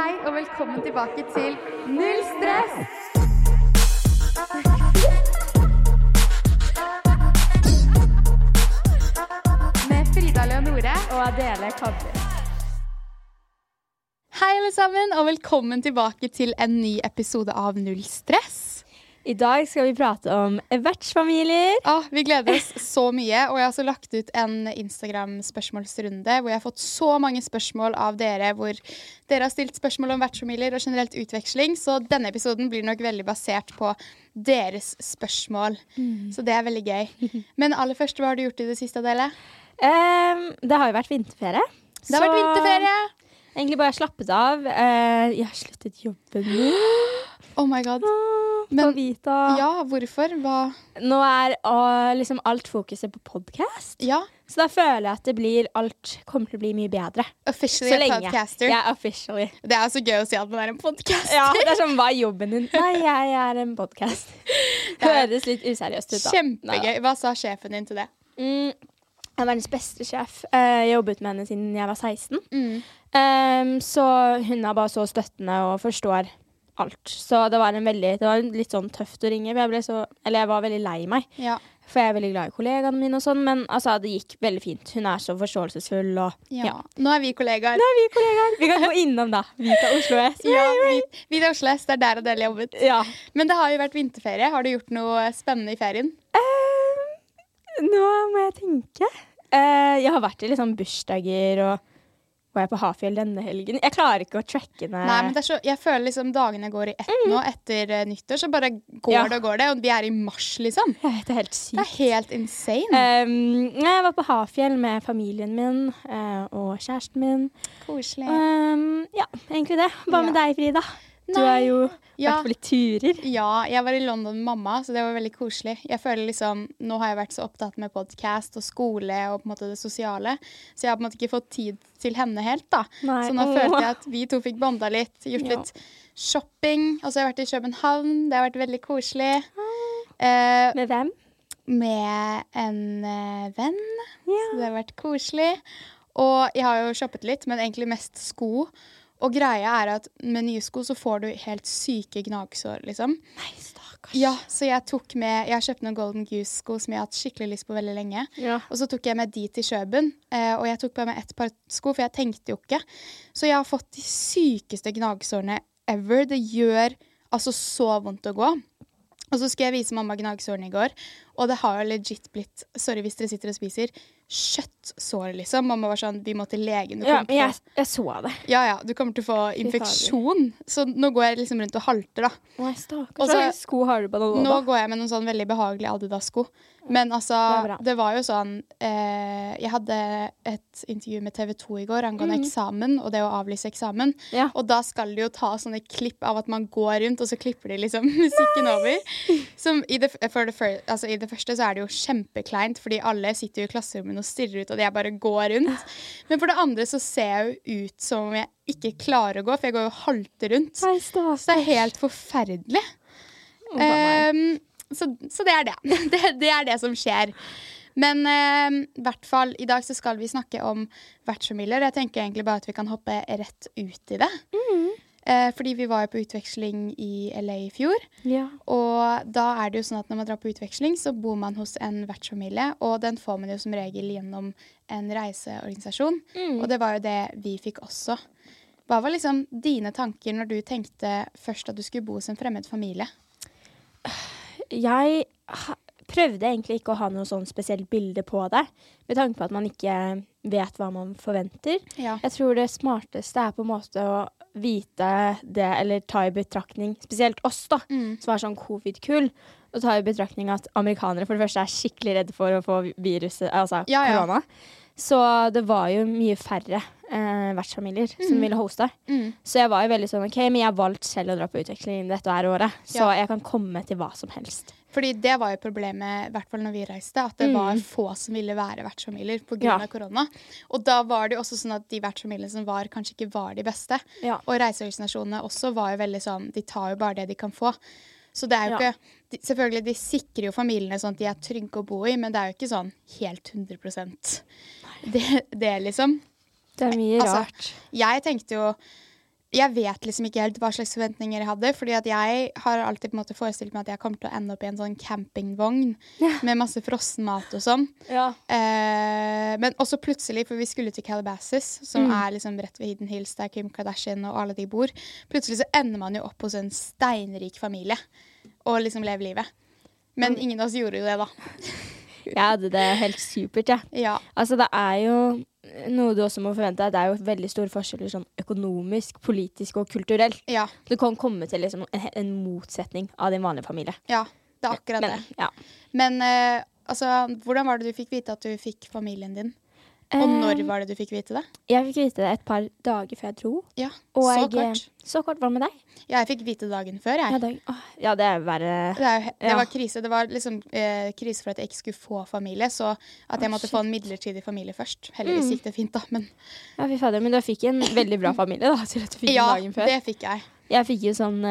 Hei og velkommen tilbake til Null stress! Med Frida Leonore og Adele Kabri. Hei, alle sammen, og velkommen tilbake til en ny episode av Null stress. I dag skal vi prate om vertsfamilier. Ah, vi gleder oss så mye, og jeg har også lagt ut en Instagram-spørsmålsrunde hvor jeg har fått så mange spørsmål av dere hvor dere har stilt spørsmål om vertsfamilier og generelt utveksling, så denne episoden blir nok veldig basert på deres spørsmål. Så det er veldig gøy. Men aller først, hva har du gjort i det siste, Adele? Um, det har jo vært vinterferie. Det har vært vinterferie! Egentlig bare slappet av. Eh, jeg har sluttet jobben min Oh my god. Ah, Men- Vita. Ja, hvorfor? Hva Nå er ah, liksom alt fokuset på podkast. Ja, Så da føler jeg at det blir alt kommer til å bli mye bedre. officially Så lenge. podcaster. Ja, officially. Det er så gøy å si at man er en podcaster. Ja, det er sånn, Hva er jobben din? Nei, jeg er en podkast. Høres litt useriøst ut, da. Kjempegøy. Hva sa sjefen din til det? Mm, er verdens beste sjef. Eh, Jeg jobbet med henne siden jeg var 16. Mm. Så hun er bare så støttende og forstår alt. Så det var, en veldig, det var litt sånn tøft å ringe. Jeg, så, eller jeg var veldig lei meg, Ja. for jeg er veldig glad i kollegaene mine. og sånn, Men altså, det gikk veldig fint. Hun er så forståelsesfull. Og, ja. ja. Nå er vi kollegaer. Nå er vi kollegaer. Vi kan gå innom, da. Vita Oslo S. Ja, vi, vi er Oslo S, det er der Adele jobbet. Ja. Men det har jo vært vinterferie. Har du gjort noe spennende i ferien? Ehm, nå må jeg tenke. Eh, jeg har vært i sånn bursdager og var jeg på Hafjell denne helgen. Jeg klarer ikke å tracke ned Nei, men det så, Jeg føler liksom dagene går i ett nå etter eh, nyttår. Så bare går Ja. det og går det. Og vi er i mars, liksom. Vet, Det er helt sykt. Det er helt insane. Um, jeg var på Hafjell med familien min uh, og kjæresten min. Koselig. Um, ja, egentlig det. Hva med Ja. deg, Frida? Du Nei, har jo ja. hvert fall i turer. Ja, jeg var i London med mamma, så det var veldig koselig. Jeg føler liksom, Nå har jeg vært så opptatt med podkast og skole og på en måte det sosiale, så jeg har på en måte ikke fått tid til henne helt. da. Nei. Så nå oh. følte jeg at vi to fikk bonda litt, gjort Ja. litt shopping. Og så har jeg vært i København. Det har vært veldig koselig. Eh, Med hvem? med en eh, venn. Ja. Så det har vært koselig. Og jeg har jo shoppet litt, men egentlig mest sko. Og greia er at med nye sko så får du helt syke gnagsår, liksom. Nei, stakkars. Ja, så jeg tok med Jeg har kjøpt noen Golden Goose-sko som jeg har hatt skikkelig lyst på veldig lenge. Ja. Og så tok jeg med de til Kjøben, eh, og jeg tok bare med ett par sko, for jeg tenkte jo ikke. Så jeg har fått de sykeste gnagsårene ever. Det gjør altså så vondt å gå. Og så skulle jeg vise mamma gnagsårene i går, og det har jo legit blitt Sorry hvis dere sitter og spiser. Kjøttsår, liksom. Mamma var sånn Vi må til legen. Du Ja, men jeg, jeg så det. ja, ja, du kommer til å få infeksjon. Så nå går jeg liksom rundt og halter, da. Nei, stakkars. Hva slags sko har du på nå? Nå da? går jeg med noen sånn veldig behagelige Adidas-sko. Men altså, Det det, var jo sånn eh, Jeg hadde et intervju med TV 2 i går angående mm. eksamen og det å avlyse eksamen. Ja. Og da skal de jo ta sånne klipp av at man går rundt, og så klipper de liksom musikken over. Som i det, det, altså, I det første så er det jo kjempekleint, fordi alle sitter jo i klasserommet og stirrer ut, og jeg bare går rundt. Men for det andre så ser jeg jo ut som om jeg ikke klarer å gå, for jeg går jo halter rundt. Nei. Så det er helt forferdelig. Ehm, så, så det er det. det. Det er det som skjer. Men ehm, i hvert fall, i dag så skal vi snakke om vertsfamilier. Jeg tenker egentlig bare at vi kan hoppe rett ut i det. Eh, fordi vi var jo på utveksling i LA i fjor. Ja. Og da er det jo sånn at når man drar på utveksling, så bor man hos en vertsfamilie. Og den får man jo som regel gjennom en reiseorganisasjon. Mm. Og det var jo det vi fikk også. Hva var liksom dine tanker når du tenkte først at du skulle bo hos en fremmed familie? Jeg prøvde egentlig ikke å ha noe sånn spesielt bilde på det, med tanke på at man ikke vet hva man forventer. Ja. Jeg tror det smarteste er på en måte å vite det, eller ta i betraktning, spesielt oss, da, Mm. som er sånn covid-kull, og ta i betraktning at amerikanere for det første er skikkelig redde for å få viruset, altså Ja, ja. Så det var jo mye færre eh, vertsfamilier som Mhm. ville hoste. Mm. Så jeg var jo veldig sånn OK, men jeg har valgt selv å dra på utveksling dette her året, så Ja. jeg kan komme til hva som helst. Fordi det var jo problemet, i hvert fall når vi reiste, at det Mm. var få som ville være vertsfamilier pga. Ja. korona. Og da var det jo også sånn at de vertsfamiliene som var, kanskje ikke var de beste. Ja. Og reiseorganisasjonene også var jo veldig sånn De tar jo bare det de kan få. Så det er jo Ja. ikke de, Selvfølgelig, de sikrer jo familiene sånn at de er trygge å bo i, men det er jo ikke sånn helt 100 det, det, liksom. Det er mye Altså, rart. Jeg tenkte jo Jeg vet liksom ikke helt hva slags forventninger jeg hadde. fordi at jeg har alltid på en måte forestilt meg at jeg kommer til å ende opp i en sånn campingvogn Ja. med masse frossenmat og sånn. Ja. Eh, men også plutselig, for vi skulle til Calabasas, som Mm. er liksom rett ved Hidden Hills, der Kim Kardashian og alle de bor. Plutselig så ender man jo opp hos en steinrik familie og liksom lever livet. Men Mm. ingen av oss gjorde jo det, da. Jeg hadde det helt supert, jeg. Ja. Altså, det er jo noe du også må forvente. Det er jo veldig store forskjeller sånn økonomisk, politisk og kulturelt. Ja. Du kan komme til liksom en, en motsetning av din vanlige familie. ja. Det er akkurat Men, det. ja. Men uh, altså, hvordan var det du fikk vite at du fikk familien din? Og når var det du fikk vite det? Jeg fikk vite det et par dager før jeg dro. Ja, Og Så jeg, kort. Så kort. Hva med deg? Ja, jeg fikk vite dagen før, jeg. Ja, dag, åh, ja det er verre. Det, er det Ja. var krise. Det var liksom eh, krise for at jeg ikke skulle få familie, så at jeg måtte shit. få en midlertidig familie først. Heldigvis Mm. gikk det fint, da, men Ja, fy fader. Men du fikk en veldig bra familie, da. Til at du fikk ja, den dagen før. det fikk jeg. Jeg fikk jo sånn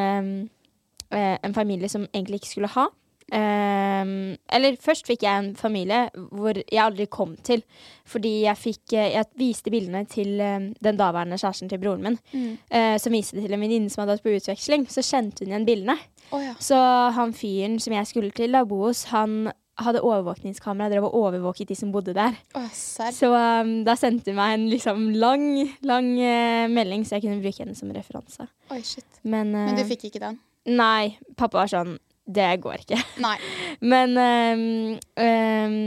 eh, En familie som egentlig ikke skulle ha. Ehm, eller først fikk jeg en familie hvor jeg aldri kom til. Fordi jeg fikk eh, Jeg viste bildene til eh, den daværende kjæresten til broren min. Mm. Uh, som viste det til en venninne som hadde vært på utveksling. Så kjente hun igjen bildene. Oh, ja. Så han fyren som jeg skulle til da bo hos, han hadde overvåkningskamera, drev og overvåket de som bodde der. Oh. Så um, da sendte hun meg en liksom lang, lang uh, melding, så jeg kunne bruke henne som referanse. Oh, shit. Men, Men du fikk ikke den? Nei, pappa var sånn Det går ikke. Nei. Men um, um,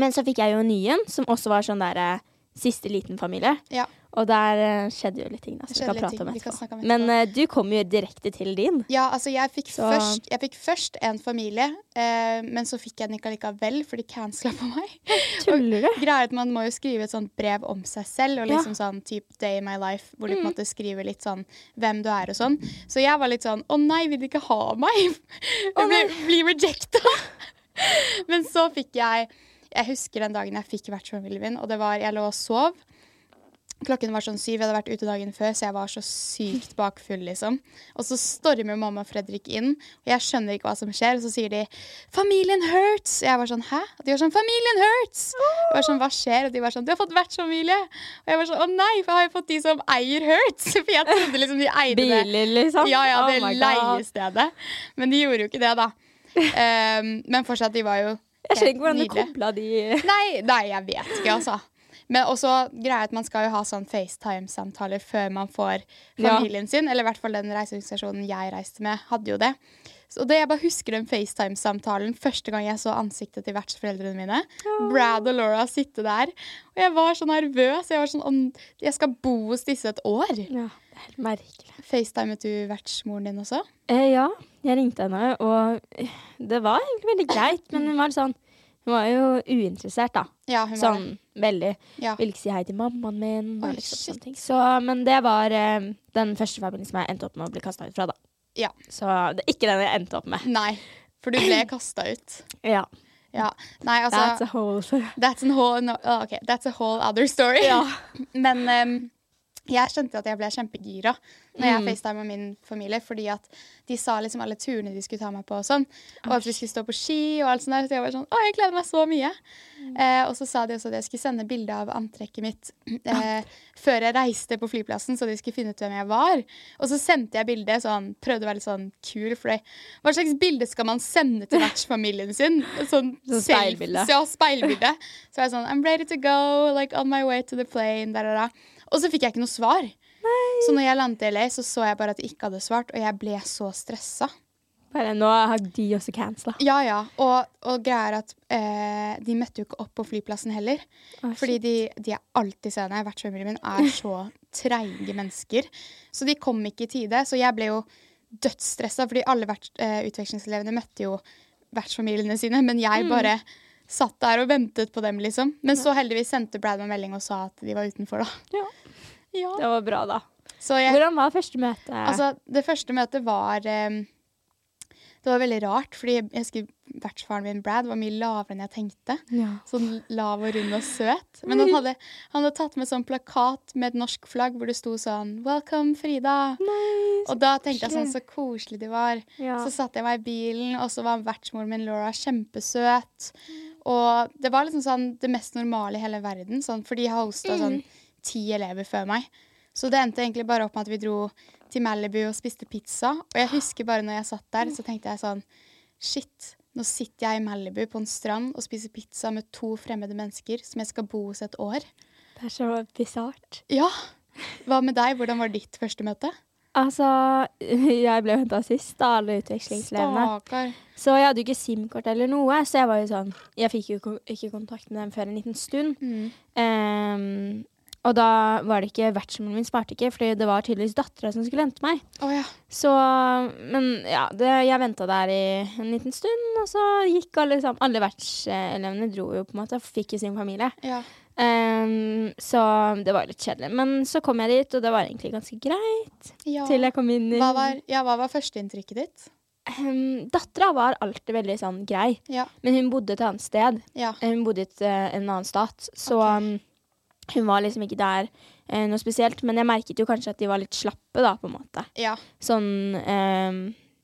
Men så fikk jeg jo en ny en, som også var sånn der eh, siste liten familie. Ja. Og der eh, skjedde jo litt ting, da, Det som vi kan prate om etterpå. Men eh, du kom jo direkte til din. Ja, altså jeg fikk, Så- først, jeg fikk først en familie, uh, men så fikk jeg den ikke allikevel, for de cancela på meg. Tuller du? Greia er at Man må jo skrive et sånt brev om seg selv, og Ja. liksom sånn type Day in my life, hvor du på en Mm. måte skriver litt sånn hvem du er og sånn. Så jeg var litt sånn Å nei, vil de ikke ha meg? Jeg ble, bli rejecta. Men så fikk jeg Jeg husker den dagen jeg fikk vertsfamilien min, og det var Jeg lå og sov. Klokken var sånn syv, jeg hadde vært ute dagen før, så jeg var så sykt bakfull, liksom. Og så stormer mamma og Fredrik inn, og jeg skjønner ikke hva som skjer. Og så sier de 'Familien hurts'. Jeg var sånn 'hæ?' Og de var sånn 'Familien hurts'. Jeg var sånn 'hva skjer?' Og de var sånn 'du har fått vertsfamilie'. Og jeg var sånn 'å nei, for jeg har jo fått de som eier Hurts'. For jeg trodde liksom de eide det. Biler, liksom? Ja, ja, Oh det oh leiestedet. Men de gjorde jo ikke det, da. Um, men fortsatt, de var jo Jeg skjønner ikke hvordan du kobla de Nei, nei, jeg vet ikke, altså. Men også greia at man skal jo ha sånn FaceTime-samtaler før man får Ja. familien sin. Eller i hvert fall den reiseorganisasjonen jeg reiste med, hadde jo det. Så det Jeg bare husker den FaceTime-samtalen første gang jeg så ansiktet til vertsforeldrene mine. Brad og Laura sitte der. Og jeg var så nervøs. Jeg var sånn Jeg skal bo hos disse et år. Ja, helt merkelig. FaceTimet du vertsmoren din også? Eh, ja, jeg ringte henne, og det var egentlig veldig greit, men hun var sånn Hun var jo uinteressert, da. Ja, hun var. Sånn veldig. Ja. Ville ikke si hei til mammaen min. Oi, liksom shit. Så, men det var eh, den første familien som jeg endte opp med å bli kasta ut fra, da. Ja. Så det er ikke den jeg endte opp med. Nei, for du ble kasta ut. Ja. Ja. Nei, altså That's a whole That's a whole, no, oh, okay. That's a whole other story. Ja. Men ehm, jeg skjønte at jeg ble kjempegira når jeg Mm. facetima min familie, fordi at de sa liksom alle turene de skulle ta meg på, og sånn. Og at vi skulle stå på ski og alt sånt der. Så jeg var sånn Å, jeg gleder meg så mye. Eh, og så sa de også at jeg skulle sende bilde av antrekket mitt eh, før jeg reiste på flyplassen, så de skulle finne ut hvem jeg var. Og så sendte jeg bildet sånn, prøvde å være litt sånn kul, for hva slags bilde skal man sende til vertsfamilien sin? Sånn Sånn speilbilde. Ja, speilbilde. Så jeg var sånn I'm ready to go, like on my way to the plane. Da, da, da. Og så fikk jeg ikke noe svar. Så når jeg landet i LA, så så jeg bare at de ikke hadde svart, og jeg ble så stressa. Bare nå har de også cancela. Ja, ja. Og, og greia er at eh, de møtte jo ikke opp på flyplassen heller. Fordi de, de er alltid sene. Vertsfamilien min er så treige mennesker. Så de kom ikke i tide. Så jeg ble jo dødsstressa, fordi alle verts, eh, utvekslingselevene møtte jo vertsfamiliene sine, men jeg bare satt der og ventet på dem, liksom. Men så heldigvis sendte Brad meg melding og sa at de var utenfor, da. Ja. Ja. Det var bra, da. Så jeg, Hvordan var første møte? Altså, det første møtet var um, Det var veldig rart, fordi jeg husker vertsfaren min, Brad, var mye lavere enn jeg tenkte. ja. Sånn lav og rund og søt. Men han hadde, han hadde tatt med sånn plakat med et norsk flagg hvor det sto sånn 'Welcome, Frida'. og da tenkte jeg sånn så koselig de var. Ja. Så satte jeg meg i bilen, og så var vertsmoren min Laura kjempesøt. Og det var liksom sånn det mest normale i hele verden, sånn, for de hosta sånn ti elever før meg. Så det endte egentlig bare opp med at vi dro til Malibu og spiste pizza. Og jeg husker bare når jeg satt der, så tenkte jeg sånn Shit, nå sitter jeg i Malibu på en strand og spiser pizza med to fremmede mennesker som jeg skal bo hos et år. Det er så bisart. Ja! Hva med deg? Hvordan var ditt første møte? Altså, jeg ble henta sist av alle utvekslingselevene. Så jeg hadde jo ikke SIM-kort eller noe, så jeg var jo sånn Jeg fikk jo ikke kontakt med dem før en liten stund. Mm. Um, og da var det ikke vertsmoren min sparte ikke, fordi det var tydeligvis dattera som skulle hente meg. Oh, ja. Så Men ja, det, jeg venta der i en liten stund, og så gikk alle sammen Alle vertselevene dro jo på en måte, og fikk jo sin familie. ja. Ehm, så det var litt kjedelig. Men så kom jeg dit, og det var egentlig ganske greit. ja. Til jeg kom inn i Hva var, ja, hva var førsteinntrykket ditt? um, Dattera var alltid veldig sånn grei, Ja. men hun bodde et annet sted. Ja. Hun bodde i eh, en annen stat, så okay. um, hun var liksom ikke der uh, noe spesielt. Men jeg merket jo kanskje at de var litt slappe, da, på en måte. Ja. Sånn um,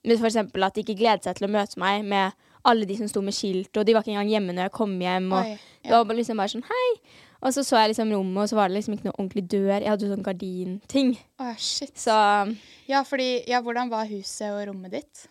For eksempel at de ikke gledet seg til å møte meg med alle de som sto med skilt, og de var ikke engang hjemme når jeg kom hjem. Og Oi. Det var liksom bare sånn hei. Og så så jeg liksom rommet, og så var det liksom ikke noe ordentlig dør. Jeg hadde jo sånn gardinting. Oh, ja, shit. Så um, Ja, fordi Ja, hvordan var huset og rommet ditt?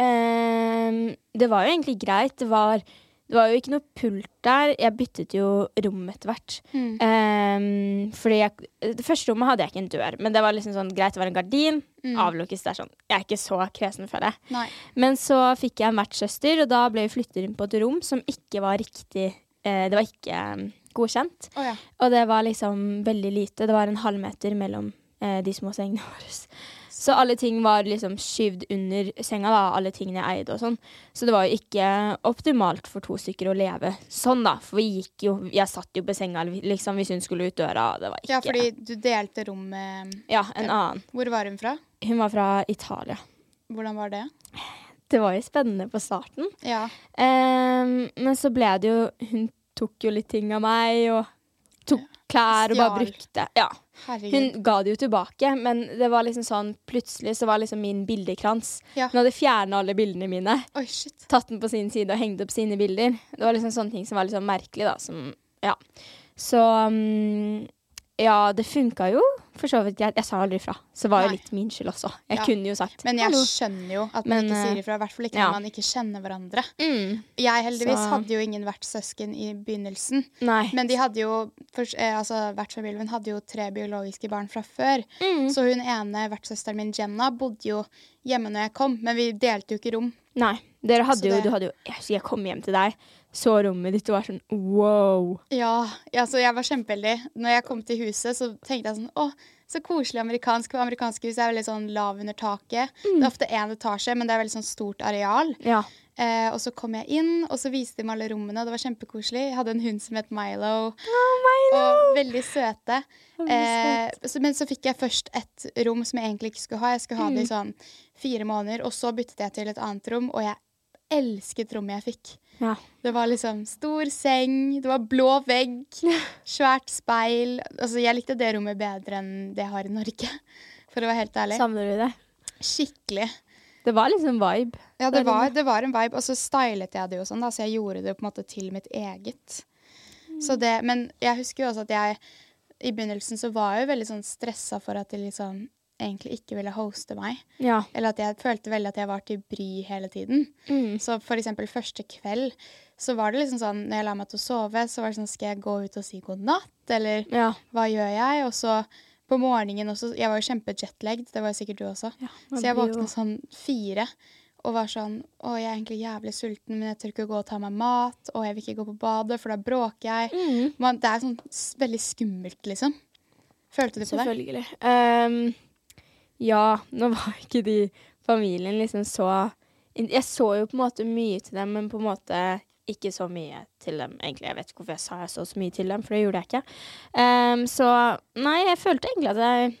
Um, det var jo egentlig greit. Det var, det var jo ikke noe pult der. Jeg byttet jo rom etter hvert. Mm. Um, fordi jeg, Det første rommet hadde jeg ikke en dør, men det var liksom sånn greit. Det var en gardin. Mm. Avlukkes. Det er sånn. Jeg er ikke så kresen, føler jeg. Nei. Men så fikk jeg en vertssøster, og da ble vi flyttet inn på et rom som ikke var riktig uh, Det var ikke um, godkjent. Oh, ja. Og det var liksom veldig lite. Det var en halvmeter mellom uh, de små sengene våre. Så alle ting var liksom skyvd under senga, da, alle tingene jeg eide og sånn. Så det var jo ikke optimalt for to stykker å leve sånn, da. For vi gikk jo Jeg satt jo på senga liksom hvis hun skulle ut døra. Det var ikke ja, fordi du delte rom med Ja, en annen. Hvor var hun fra? Hun var fra Italia. Hvordan var det? Det var jo spennende på starten. Ja. Um, men så ble det jo Hun tok jo litt ting av meg, og klær og bare brukte Ja. Hun ga det jo tilbake, men det var liksom sånn plutselig så var liksom min bildekrans Ja. Hun hadde fjerna alle bildene mine, Oi, shit. tatt den på sin side og hengt opp sine bilder. Det var liksom sånne ting som var litt sånn merkelig, da. Som, ja. Så mm, ja, det funka jo for så vidt. Jeg, jeg sa aldri fra. Så det var jo Nei. litt min skyld også. Jeg Ja. kunne jo sagt Men jeg hallo. skjønner jo at man Men, ikke sier eh, ifra. I hvert fall ikke ja. når man ikke kjenner hverandre. Mm. Jeg heldigvis Så- hadde jo ingen vertssøsken i begynnelsen. Nei. Men de hadde jo først, eh, altså, vertsfamilien min hadde jo tre biologiske barn fra før. Mm. Så hun ene vertssøsteren min, Jenna, bodde jo hjemme når jeg kom, men vi delte jo ikke rom. Nei. Hadde jo, det- du hadde jo jeg kom hjem til deg, så rommet ditt og var sånn wow. Ja, ja, så jeg var kjempeheldig. Når jeg kom til huset, så tenkte jeg sånn Å, så koselig amerikansk. For amerikanske hus er veldig sånn lav under taket. Det er ofte én etasje, men det er veldig sånn stort areal. Ja. Eh, og så kom jeg inn, og så viste de meg alle rommene, og det var kjempekoselig. Jeg hadde en hund som het Milo, og veldig søte. Eh, så, men så fikk jeg først et rom som jeg egentlig ikke skulle ha. Jeg skulle ha det i sånn fire måneder, og så byttet jeg til et annet rom, og jeg elsket rommet jeg fikk. ja. Det var liksom stor seng, det var blå vegg, svært speil. Altså, jeg likte det rommet bedre enn det jeg har i Norge, for å være helt ærlig. Savner du det? Skikkelig. Det var liksom vibe. Ja, det var, det. det var en vibe. Og så stylet jeg det jo sånn, da, så jeg gjorde det på en måte til mitt eget. Så det, men jeg husker jo også at jeg i begynnelsen så var jeg jo veldig sånn stressa for at de liksom egentlig ikke ville hoste meg. Ja. Eller at jeg følte veldig at jeg var til bry hele tiden. Mm. Så for eksempel første kveld så var det liksom sånn Når jeg la meg til å sove, så var det sånn Skal jeg gå ut og si god natt, eller Ja. hva gjør jeg? Og så på morgenen også Jeg var jo kjempejetlagd, det var jo sikkert du også. Så jeg våkna sånn fire og var sånn Å, jeg er egentlig jævlig sulten, men jeg tør ikke gå og ta meg mat. Og jeg vil ikke gå på badet, for da bråker jeg. Mm. Man, det er sånn veldig skummelt, liksom. Følte du på det? Selvfølgelig. Ehm, ja, nå var ikke de familien liksom så Jeg så jo på en måte mye til dem, men på en måte ikke så mye til dem, egentlig. Jeg vet ikke hvorfor jeg sa jeg så så mye til dem, for det gjorde jeg ikke. Um, så nei, jeg følte egentlig at jeg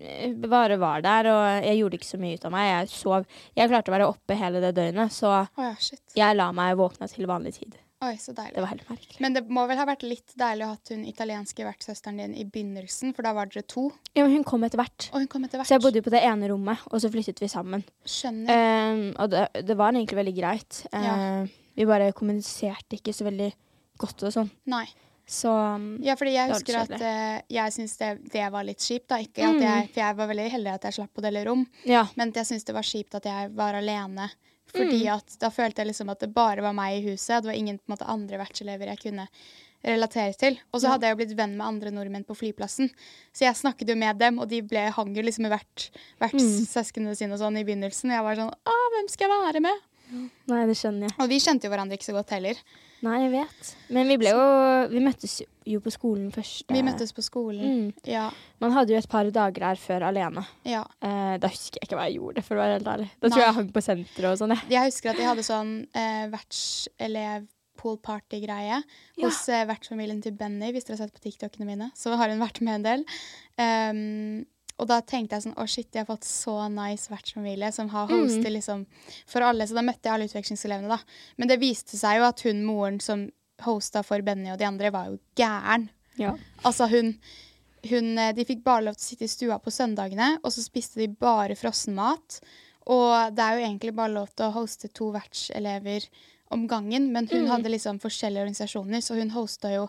eh, bare var der, og jeg gjorde ikke så mye ut av meg. Jeg sov Jeg klarte å være oppe hele det døgnet, så oh, ja, shit. jeg la meg våkne til vanlig tid. Oi, så deilig. Det var helt merkelig. Men det må vel ha vært litt deilig å ha hun italienske vertssøsteren din i begynnelsen, for da var dere to. Ja, men hun kom etter hvert. Og hun kom etter hvert. Så jeg bodde på det ene rommet, og så flyttet vi sammen. Skjønner. Um, og det, det var egentlig veldig greit. Uh, Ja. Vi bare kommuniserte ikke så veldig godt og sånn. Nei. Så um, Ja, fordi jeg husker at uh, jeg syntes det, det var litt kjipt. da. Ikke at Mm. jeg, for jeg var veldig heldig at jeg slapp å dele rom, ja. men jeg syntes det var kjipt at jeg var alene. Fordi Mm. at da følte jeg liksom at det bare var meg i huset. Det var ingen på en måte, andre vertselever jeg kunne relatere til. Og så Ja. hadde jeg jo blitt venn med andre nordmenn på flyplassen. Så jeg snakket jo med dem, og de ble, hang jo liksom med hvert, vertssøsknene sine og sånn i begynnelsen. Og jeg var sånn Å, hvem skal jeg være med? Nei, det skjønner jeg. Og vi kjente jo hverandre ikke så godt heller. Nei, jeg vet. Men vi ble jo Vi møttes jo på skolen først. Vi møttes på skolen. Mm. Ja. Man hadde jo et par dager der før alene. ja. Eh, da husker jeg ikke hva jeg gjorde, for å være helt ærlig. Da tror jeg jeg hang på senteret og sånn, jeg. Jeg husker at de hadde sånn eh, vertselev poolparty-greie Ja. hos eh, vertsfamilien til Benny, hvis dere har sett på TikTokene mine. Så har hun vært med en del. Um, og da tenkte jeg sånn Å, shit, jeg har fått så nice vertsfamilie som har Mm. hostet liksom for alle. Så da møtte jeg alle utvekslingselevene, da. Men det viste seg jo at hun moren som hosta for Benny og de andre, var jo gæren. Ja. Altså, hun, hun eh, De fikk bare lov til å sitte i stua på søndagene, og så spiste de bare frossenmat. Og det er jo egentlig bare lov til å hoste to vertselever om gangen, men hun Mm. hadde liksom forskjellige organisasjoner, så hun hosta jo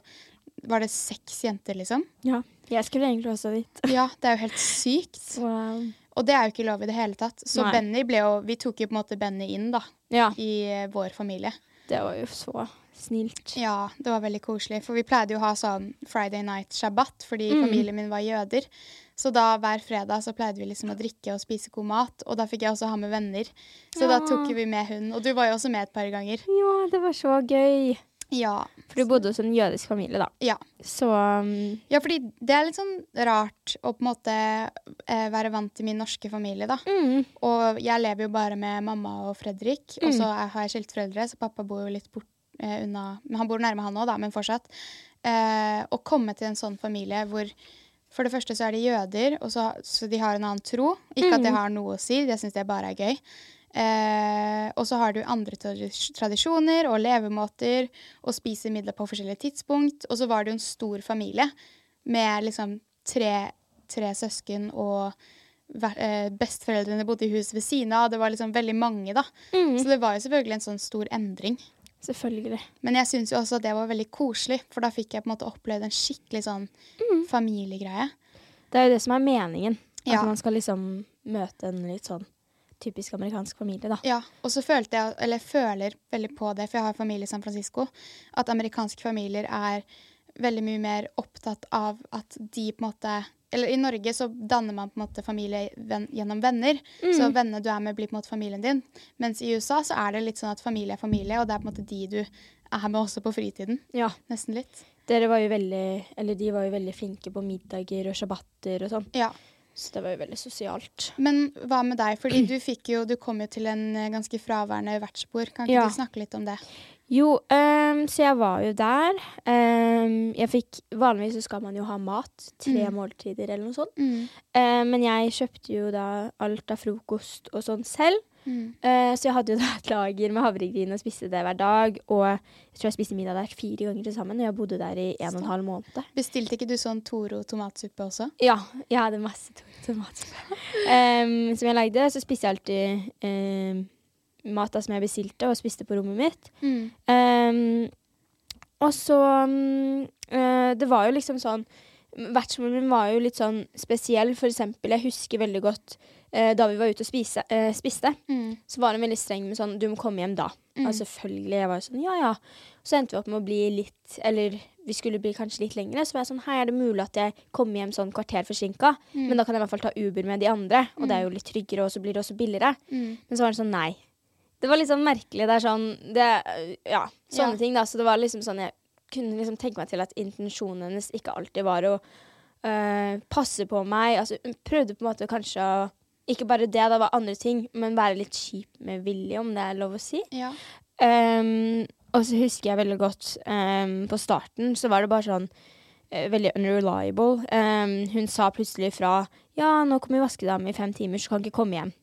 Var det seks jenter, liksom? ja. Jeg skulle egentlig også dit. Ja, det er jo helt sykt. Wow. Og det er jo ikke lov i det hele tatt. Så Nei. Benny ble jo Vi tok jo på en måte Benny inn, da, Ja, i eh, vår familie. det var jo så snilt. Ja, det var veldig koselig. For vi pleide jo å ha sånn Friday night shabbat, fordi Mm. familien min var jøder. Så da hver fredag så pleide vi liksom å drikke og spise god mat. Og da fikk jeg også ha med venner. Så da tok vi med hun. Og du var jo også med et par ganger. Ja, det var så gøy. Ja. For du bodde hos en jødisk familie, da. Ja. Så um, ja, fordi det er litt sånn rart å på en måte eh, være vant til min norske familie, da. mm, Og jeg lever jo bare med mamma og Fredrik. Og Mm. så er- har jeg skiltforeldre, så pappa bor jo litt bort eh, unna Men han bor nærme han òg, da, men fortsatt. Eh, å komme til en sånn familie hvor for det første så er de jøder, og så, så de har en annen tro. Ikke at det Mm. har noe å si, det syns jeg bare er gøy. Eh, og så har du andre tradisjoner og levemåter, og spiser middag på forskjellige tidspunkt. Og så var det jo en stor familie med liksom tre, tre søsken og eh, besteforeldrene bodde i huset ved siden av. Det var liksom veldig mange, da. mm, Så det var jo selvfølgelig en sånn stor endring. Selvfølgelig. Men jeg syns jo også at det var veldig koselig, for da fikk jeg på en måte opplevd en skikkelig sånn familiegreie. Det er jo det som er meningen. Ja. At man skal liksom møte en litt sånn typisk amerikansk familie, da. Ja, og så følte jeg, eller føler veldig på det, for jeg har familie i San Francisco, at amerikanske familier er veldig mye mer opptatt av at de på en måte Eller i Norge så danner man på en måte familie ven, gjennom venner. Så vennene du er med, blir på en måte familien din. Mens i USA så er det litt sånn at familie er familie, og det er på en måte de du er med også på fritiden. Ja. Nesten litt. Dere var jo veldig Eller de var jo veldig flinke på middager og shabbater og sånn. Ja. Så det var jo veldig sosialt. Men hva med deg? Fordi du fikk jo Du kom jo til en eh, ganske fraværende vertsbord. Kan ikke Ja. du snakke litt om det? Jo, um, så jeg var jo der. Um, jeg fikk Vanligvis så skal man jo ha mat. Tre Mm. måltider eller noe sånt. Mm. Um, men jeg kjøpte jo da alt av frokost og sånn selv. Mm. Uh, så jeg hadde jo da et lager med havregryn og spiste det hver dag. Og jeg tror jeg spiste middag der fire ganger til sammen, og jeg bodde der i en og en halv måned. Bestilte ikke du sånn Toro tomatsuppe også? Ja, jeg hadde masse Toro tomatsuppe um, som jeg lagde. Så spiste jeg alltid um, mat som jeg bestilte, og spiste på rommet mitt. Mm. Um, og så eh, Det var jo liksom sånn Vertsmoren min var jo litt sånn spesiell. For eksempel, jeg husker veldig godt eh, da vi var ute og spise, eh, spiste. Mm. Så var hun veldig streng med sånn Du må komme hjem da. Mm. Og selvfølgelig. Jeg var jo sånn ja ja. Så endte vi opp med å bli litt Eller vi skulle bli kanskje litt lengre. Så var jeg sånn Hei, er det mulig at jeg kommer hjem sånn kvarter forsinka? Mm. Men da kan jeg i hvert fall ta Uber med de andre. Og det er jo litt tryggere, og så blir det også billigere. Mm. Men så var det sånn nei. Det var litt sånn merkelig. Det er sånn det, Ja, sånne Ja. ting, da. Så det var liksom sånn Jeg kunne liksom tenke meg til at intensjonen hennes ikke alltid var å øh, passe på meg. Altså hun prøvde på en måte kanskje å Ikke bare det, det var andre ting, men være litt kjip med vilje, om det er lov å si. Ja. Um, og så husker jeg veldig godt um, På starten så var det bare sånn uh, veldig unreliable. Um, hun sa plutselig fra Ja, nå kommer vaskedame i fem timer, så kan ikke komme hjem.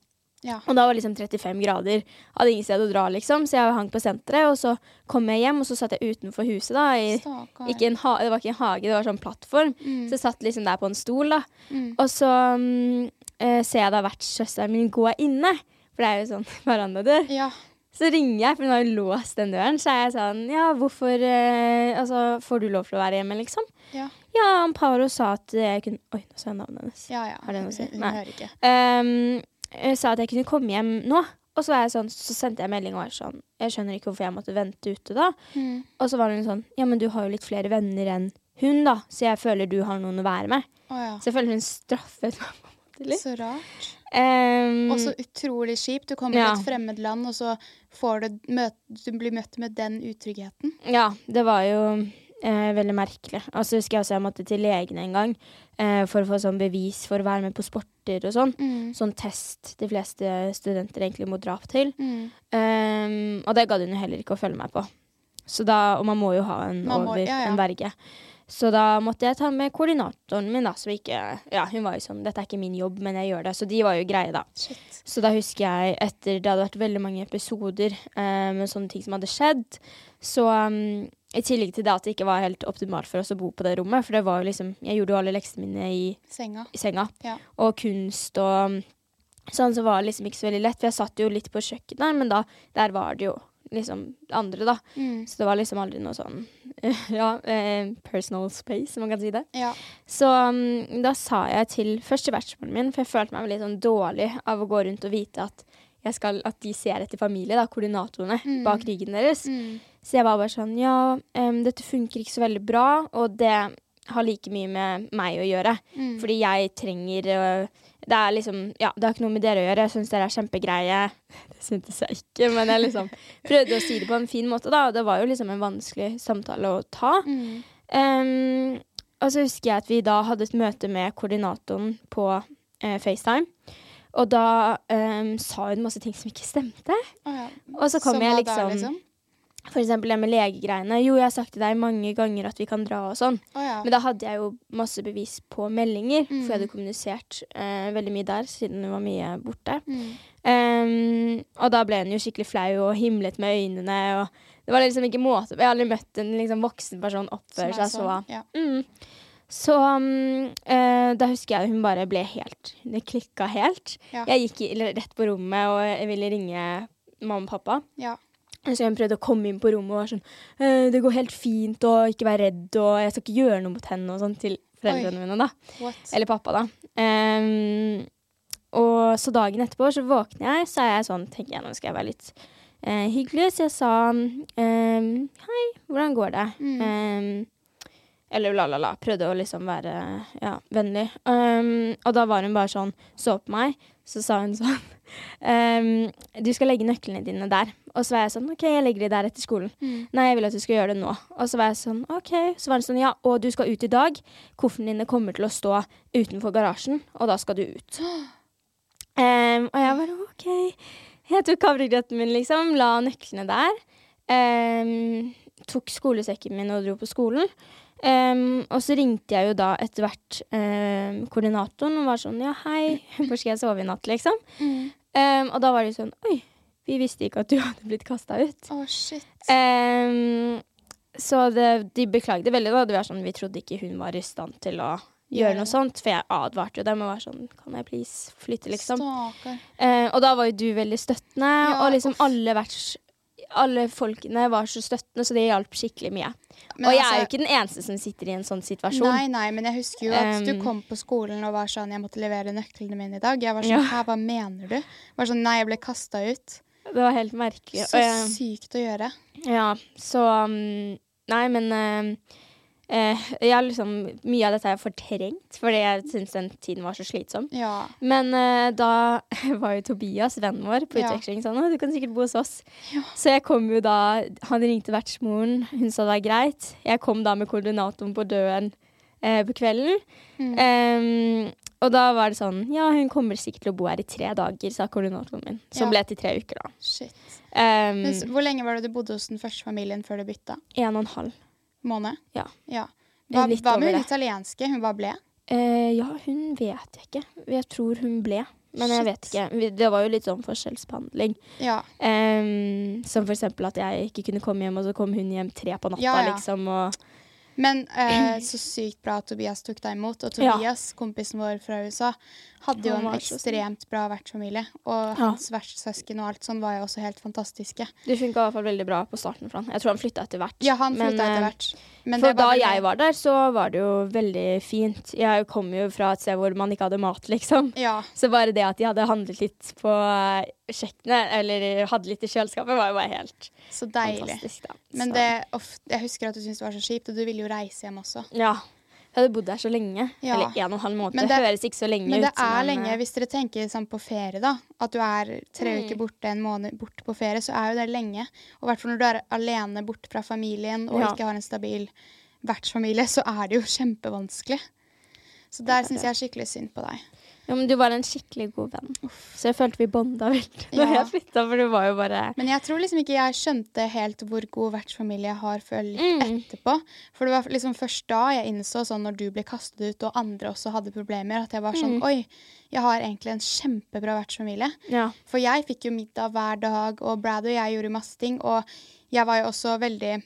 Ja. Og da var det liksom 35 grader. Hadde ingen sted å dra, liksom. Så jeg hang på senteret, og så kom jeg hjem, og så satt jeg utenfor huset, da. I, det var ikke en hage, det var sånn plattform. Mm. Så jeg satt liksom der på en stol, da. Mm. Og så mm, eh, ser jeg da vertssøsteren min gå inne. For det er jo sånn verandadør. Ja. Så ringer jeg, for hun har jo låst den døren. Så er jeg sånn Ja, hvorfor eh, Altså, får du lov til å være hjemme, liksom? Ja. Ja, Amparo sa at jeg kunne Oi, nå sa jeg navnet hennes. Ja, ja. Har det noe å si? Hun Nei. hører ikke. Um, sa at jeg kunne komme hjem nå. Og så, var jeg sånn, så sendte jeg melding og var sånn Jeg skjønner ikke hvorfor jeg måtte vente ute da. Mm. Og så var hun sånn Ja, men du har jo litt flere venner enn hun, da. Så jeg føler du har noen å være med. Oh, ja. Så jeg føler hun straffet meg litt. Så rart. Um, Og så utrolig kjipt. Du kommer Ja. til et fremmed land, og så får du, møt, du blir møtt med den utryggheten. Ja, det var jo eh, veldig merkelig. Og så husker jeg også jeg måtte til legen en gang eh, for å få sånn bevis for å være med på sporter og sånn. Mm. Sånn test de fleste studenter egentlig må dra til. Mm. Um, og det gadd hun heller ikke å følge meg på. Så da, og man må jo ha en må- over, ja, ja. en verge. Så da måtte jeg ta med koordinatoren min, da, som ikke Ja, hun var jo sånn Dette er ikke min jobb, men jeg gjør det. Så de var jo greie, da. Shit. Så da husker jeg, etter det hadde vært veldig mange episoder eh, med sånne ting som hadde skjedd, så um, i tillegg til det at det ikke var helt optimalt for oss å bo på det rommet, for det var jo liksom Jeg gjorde jo alle leksene mine i, Senga. i senga. Ja. Og kunst og sånn, så var det liksom ikke så veldig lett. For jeg satt jo litt på kjøkkenet, men da der var det jo liksom andre, da. Mm. Så det var liksom aldri noe sånn Ja, eh, personal space, om man kan si det. Ja. Så um, da sa jeg til først til vertsmoren min, for jeg følte meg litt sånn dårlig av å gå rundt og vite at, skal, at de ser etter familie, da, koordinatorene Mm. bak ryggen deres. Mm. Så jeg var bare sånn Ja, um, dette funker ikke så veldig bra, og det har like mye med meg å gjøre. Mm. Fordi jeg trenger øh, Det er liksom Ja, det har ikke noe med dere å gjøre. Jeg syns dere er kjempegreie. Det syntes jeg ikke, men jeg liksom prøvde å si det på en fin måte, da. Og det var jo liksom en vanskelig samtale å ta. Mm. Um, og så husker jeg at vi da hadde et møte med koordinatoren på eh, FaceTime. Og da um, sa hun masse ting som ikke stemte. Oh ja. Og så kom jeg liksom, der, liksom, Eksempel det med legegreiene. Jo, jeg har sagt til deg mange ganger at vi kan dra og sånn. Oh, ja. Men da hadde jeg jo masse bevis på meldinger, for jeg hadde Mm. kommunisert eh, veldig mye der, siden hun var mye borte. Mm. Um, og da ble hun jo skikkelig flau og himlet med øynene. Og det var liksom ikke måte Jeg har aldri møtt en liksom, voksen person oppføre seg så Så, Ja. mm. Så um, eh, da husker jeg hun bare ble helt Det klikka helt. Ja. Jeg gikk i, rett på rommet og ville ringe mamma og pappa. ja. Så hun prøvde å komme inn på rommet og var sånn «Eh, 'Det går helt fint, og ikke vær redd, og jeg skal ikke gjøre noe mot henne', og sånn til foreldrene mine, da. What? Eller pappa, da. Um, og så dagen etterpå så våkner jeg, så er jeg sånn Tenker jeg nå skal jeg være litt uh, hyggelig, så jeg sa um, 'Hei, hvordan går det?' Mm. Um, eller la-la-la. Prøvde å liksom være ja, vennlig. Um, og da var hun bare sånn, så på meg, så sa hun sånn um, 'Du skal legge nøklene dine der.' Og så var jeg sånn 'OK, jeg legger de der etter skolen'. Mm. Nei, jeg vil at du skal gjøre det nå. Og så var jeg sånn, ok. Så var hun sånn, ja, og du skal ut i dag. Koffertene dine kommer til å stå utenfor garasjen, og da skal du ut. Um, og jeg bare, ok. Jeg tok havregrøten min, liksom, la nøklene der. Um, tok skolesekken min og dro på skolen. Em, og så ringte jeg jo da etter hvert um, koordinatoren og var sånn, ja, hei, hvor skal jeg sove i natt, liksom? Mm. Um, og da var det sånn Oi, vi visste ikke at du hadde blitt kasta ut. Oh, shit. Så det, de beklagde veldig. da Det var sånn, Vi trodde ikke hun var i stand til å gjøre noe sånt. For jeg advarte jo dem og var sånn Kan jeg please flytte, liksom? Eh, og da var jo du veldig støttende, Ja, og liksom uff. alle verts... Alle folkene var så støttende, så det hjalp skikkelig mye. Men og jeg altså- er jo ikke den eneste som sitter i en sånn situasjon. Nei, nei, men jeg husker jo at du Um, kom på skolen og var sånn Jeg måtte levere nøklene mine i dag. Jeg var sånn Ja. Hæ, hva mener du? Jeg Var sånn, Nei, jeg ble kasta ut. Det var helt merkelig. Så jeg, sykt å gjøre. ja, så um, Nei, men eh, eh, jeg har liksom Mye av dette har jeg fortrengt, fordi jeg syns den tiden var så slitsom. Ja. Men eh, da var jo Tobias, vennen vår, på Ja. utveksling sånn Å, du kan sikkert bo hos oss. Så jeg kom jo da Han ringte vertsmoren, hun sa det var greit. Jeg kom da med koordinatoren på døren eh, på kvelden. Mm. Og da var det sånn Ja, hun kommer sikkert til å bo her i tre dager, sa koordinatoren min. Som Ja. ble til tre uker, da. Shit. Um, Men, hvor lenge var det du bodde hos den første familien før du bytta? en og en halv. Måned? Ja. ja. Hva, hva med hun italienske? Hun bare ble? Eh, ja, hun vet jeg ikke. Jeg tror hun ble. Men jeg vet ikke. Det var jo litt sånn forskjellsbehandling. Ja. Em, som for eksempel at jeg ikke kunne komme hjem, og så kom hun hjem tre på natta, Ja, ja. liksom. Og Men eh, så sykt bra at Tobias tok deg imot. Og Ja. Tobias, kompisen vår fra USA, hadde jo en ekstremt bra vertsfamilie. Og Ja. hans vertssøsken og alt sånn var jo også helt fantastiske. det funka i hvert fall veldig bra på starten for han. Jeg tror han flytta etter hvert. Ja, han flytta etter eh, hvert. Men For da veldig... jeg var der, så var det jo veldig fint. Jeg kom jo fra et sted hvor man ikke hadde mat, liksom. Ja. Så bare det at de hadde handlet litt på eh, kjøkkenet, eller hadde litt i kjøleskapet, var jo bare helt Så deilig. fantastisk. Da. Men Så- det, ofte, jeg husker at du syntes det var så kjipt, og du ville jo reise hjem også. Ja. Jeg hadde bodd der så lenge. Ja. Eller en og en halv måned. Det, det- høres ikke så lenge ut. Men det ut. er en, lenge, eh, hvis dere tenker sånn på ferie, da. At du er tre Mm. uker borte, en måned borte på ferie, så er jo det lenge. Og i hvert fall når du er alene borte fra familien og Ja. ikke har en stabil vertsfamilie, så er det jo kjempevanskelig. Så der syns jeg er skikkelig synd på deg. Ja, men du var en skikkelig god venn. Så jeg følte vi bonda veldig da Ja. jeg flytta, for du var jo bare Men jeg tror liksom ikke jeg skjønte helt hvor god vertsfamilie jeg har før litt Mm. etterpå. For det var liksom først da jeg innså, sånn når du ble kastet ut og andre også hadde problemer, at jeg var sånn Mm. Oi, jeg har egentlig en kjempebra vertsfamilie. Ja. For jeg fikk jo middag hver dag, og Brad og jeg gjorde masse ting. Og jeg var jo også veldig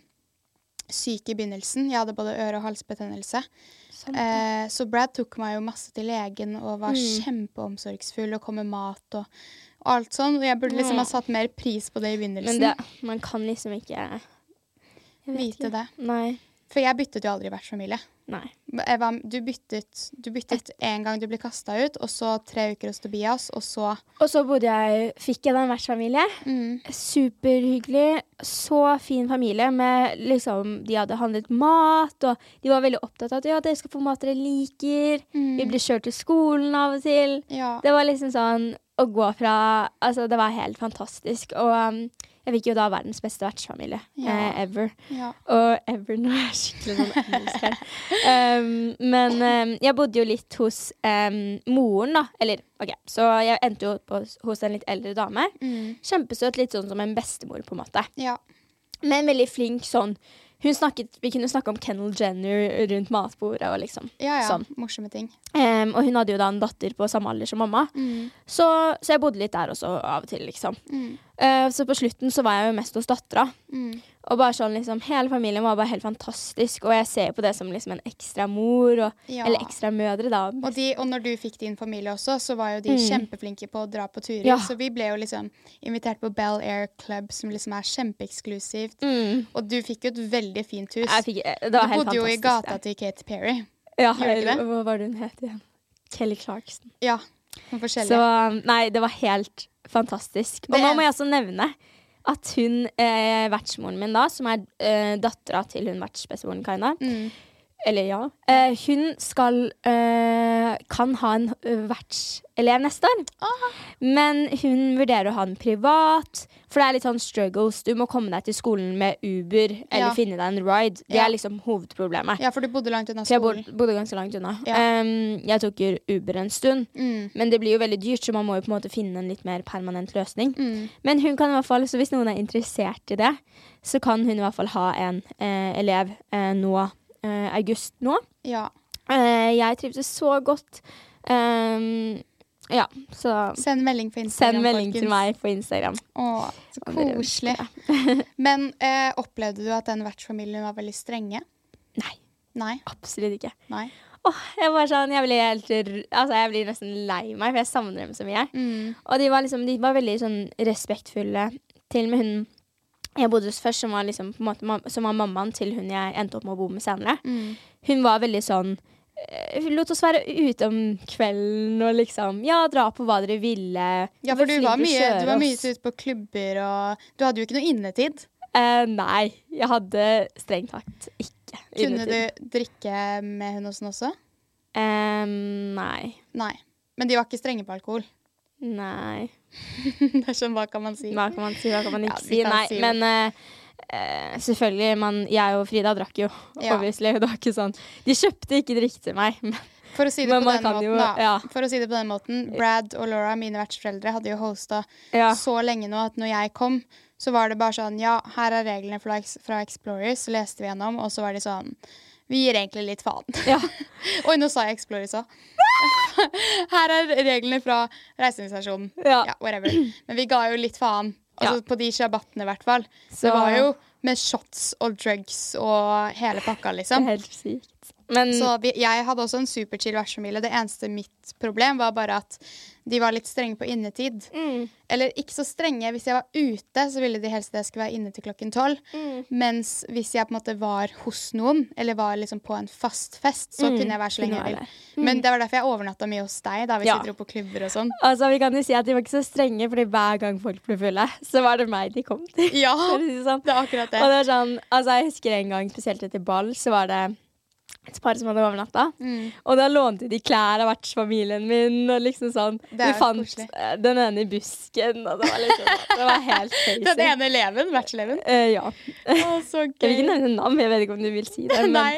syk i begynnelsen. Jeg hadde både øre- og halsbetennelse. Eh, så Brad tok meg jo masse til legen og var Mm. kjempeomsorgsfull og kom med mat og, og alt sånn. Og jeg burde liksom ha satt mer pris på det i begynnelsen. Men det, man kan liksom ikke Vite ikke. det. Nei. For jeg byttet jo aldri vertsfamilie. Nei. Du byttet, du byttet en gang du ble kasta ut, og så tre uker hos Tobias, og så Og så bodde jeg, fikk jeg da en vertsfamilie. mm, Superhyggelig. Så fin familie. Med liksom, de hadde handlet mat, og de var veldig opptatt av at ja, dere skal få mat dere liker. Vi blir kjørt til skolen av og til. Ja. Det var liksom sånn å gå fra Altså, det var helt fantastisk. Og um, jeg fikk jo da verdens beste vertsfamilie Ja. eh, ever. ja. Og ever nå er jeg skikkelig sånn engelsk her. Um, men um, jeg bodde jo litt hos um, moren, da. Eller OK, så jeg endte jo på, hos en litt eldre dame. Mm, Kjempesøt, litt sånn som en bestemor, på en måte. ja. Men veldig flink sånn. Hun snakket, Vi kunne snakke om Kennel Jenner rundt matbordet og liksom. Ja, ja. Sånn. Morsomme ting. Um, og hun hadde jo da en datter på samme alder som mamma. Mm, Så, så jeg bodde litt der også av og til, liksom. mm, Uh, så på slutten så var jeg jo mest hos dattera. mm. Og bare sånn liksom, hele familien var bare helt fantastisk. Og jeg ser på det som liksom en ekstra mor, og, Ja. eller ekstra mødre, da. Og, de, og når du fikk din familie også, så var jo de Mm. kjempeflinke på å dra på turer. Ja. Så vi ble jo liksom invitert på Bel Air Club, som liksom er kjempeeksklusivt. Mm. Og du fikk jo et veldig fint hus. Jeg fikk, det Du var helt bodde jo i gata det. til Kate Perry. Ja, du det? Hva var det hun het igjen? Kelly Clarkson. Ja. Noen forskjellige. Så nei, det var helt fantastisk. Og nå må jeg også nevne at hun, eh, vertsmoren min da, som er eh, dattera til hun vertsbestemoren Kaina, Mm. Eller ja, eh, hun skal eh, kan ha en ø, vertselev neste år. Aha. Men hun vurderer å ha den privat, for det er litt sånn struggles. Du må komme deg til skolen med Uber eller Ja. finne deg en ride. Det Ja. er liksom hovedproblemet. Ja, for du bodde langt unna skolen. jeg bodde ganske langt unna. Ja. Um, jeg tok jo Uber en stund, Mm. men det blir jo veldig dyrt, så man må jo på en måte finne en litt mer permanent løsning. Mm. Men hun kan i hvert fall, så hvis noen er interessert i det, så kan hun i hvert fall ha en eh, elev eh, nå, eh, august nå. Ja. Eh, jeg trivdes så godt. Um, Ja, så Send melding på Instagram. send melding til meg på Instagram. Å, så koselig. Men eh, opplevde du at den vertsfamilien var veldig strenge? Nei, Nei. absolutt ikke. Nei. Åh, jeg var sånn, jeg blir helt Altså, jeg blir nesten lei meg, for jeg savner dem så mye. Mm. Og de var liksom, de var veldig sånn respektfulle. Til og med hun jeg bodde hos først, som var, liksom, måte, som var mammaen til hun jeg endte opp med å bo med senere. Mm. Hun var veldig sånn eh, Hun lot oss være ute om kvelden og liksom Ja, dra på hva dere ville. Ja, for du var mye, du var mye ute på klubber, og du hadde jo ikke noe innetid. Uh, nei, jeg hadde strengt tatt ikke innetid. Kunne du drikke med hun også? Eh, nei. Nei. Men de var ikke strenge på alkohol. Nei. det er sånn, hva kan man si? Hva kan man si, hva kan man ikke ja, si? Nei, si men eh, selvfølgelig, man, jeg og Frida drakk jo, Ja. obviously. Det var ikke sånn De kjøpte ikke drikke til meg. Men, For å si det, Men på den, måten, jo- ja. For å si det på den måten, Brad og Laura, mine vertsforeldre, hadde jo hosta ja. så lenge nå at når jeg kom, så var det bare sånn Ja, her er reglene fra, fra Explorers, så leste vi gjennom, og så var de sånn Vi gir egentlig litt faen. Ja. Oi, nå sa jeg Explorers òg. her er reglene fra reiseorganisasjonen. Ja. Ja, whatever. Men vi ga jo litt faen. Altså Ja. på de sjabattene, i hvert fall. Så- Det var jo med shots og drugs og hele pakka, liksom. Det er helt sykt. Men Så vi, jeg hadde også en superchill vertsfamilie. Det eneste mitt problem var bare at de var litt strenge på innetid. mm, Eller ikke så strenge. Hvis jeg var ute, så ville de helst at jeg skulle være inne til klokken tolv. mm, Mens hvis jeg på en måte var hos noen, eller var liksom på en fast fest, så Mm, kunne jeg være så lenge jeg ville. Men det var derfor jeg overnatta mye hos deg, da, hvis Ja. vi dro på klubber og sånn. altså, vi kan jo si at de var ikke så strenge, fordi hver gang folk ble fulle, så var det meg de kom til. Ja, det sånn. det er akkurat Og det. det var sånn, altså jeg husker en gang, spesielt etter ball, så var det et par som hadde overnatta. Mm. Og da lånte de klær av vertsfamilien min, og liksom sånn. Vi fant koselig. eh, den ene i busken, og det var liksom Det var helt crazy. Den ene eleven, vertseleven. Uh, ja. Oh, så Jeg vil ikke nevne navn, jeg vet ikke om du vil si det. Men, Nei,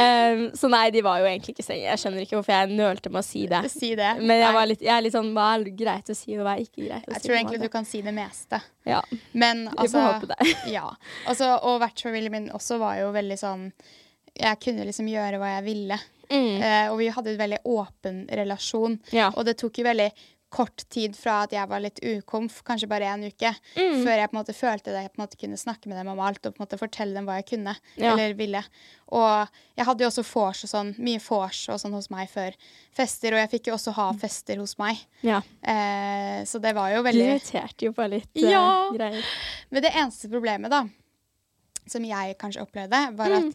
Um, så nei, de var jo egentlig ikke strenge. Jeg skjønner ikke hvorfor jeg nølte med å si det. si det. Men jeg, var litt, jeg er litt sånn Hva er greit å si, og hva er ikke greit å Jeg si? tror på en egentlig du kan si det meste. Ja, Men vi altså får håpe det. Ja. Altså, og vertsfamilien min også var jo veldig sånn Jeg kunne liksom gjøre hva jeg ville. Mm. Uh, og vi hadde en veldig åpen relasjon. Ja. Og det tok jo veldig kort tid fra at jeg var litt ukomf, kanskje bare en uke, Mm. før jeg på en måte følte at Jeg på en måte kunne snakke med dem om alt og på en måte fortelle dem hva jeg kunne Ja. eller ville. Og jeg hadde jo også vors og sånn, mye vors og sånn hos meg før fester, og jeg fikk jo også ha fester hos meg. ja. Eh, så det var jo veldig Du irriterte jo bare litt eh, Ja. greier. Men det eneste problemet, da, som jeg kanskje opplevde, var Mm. at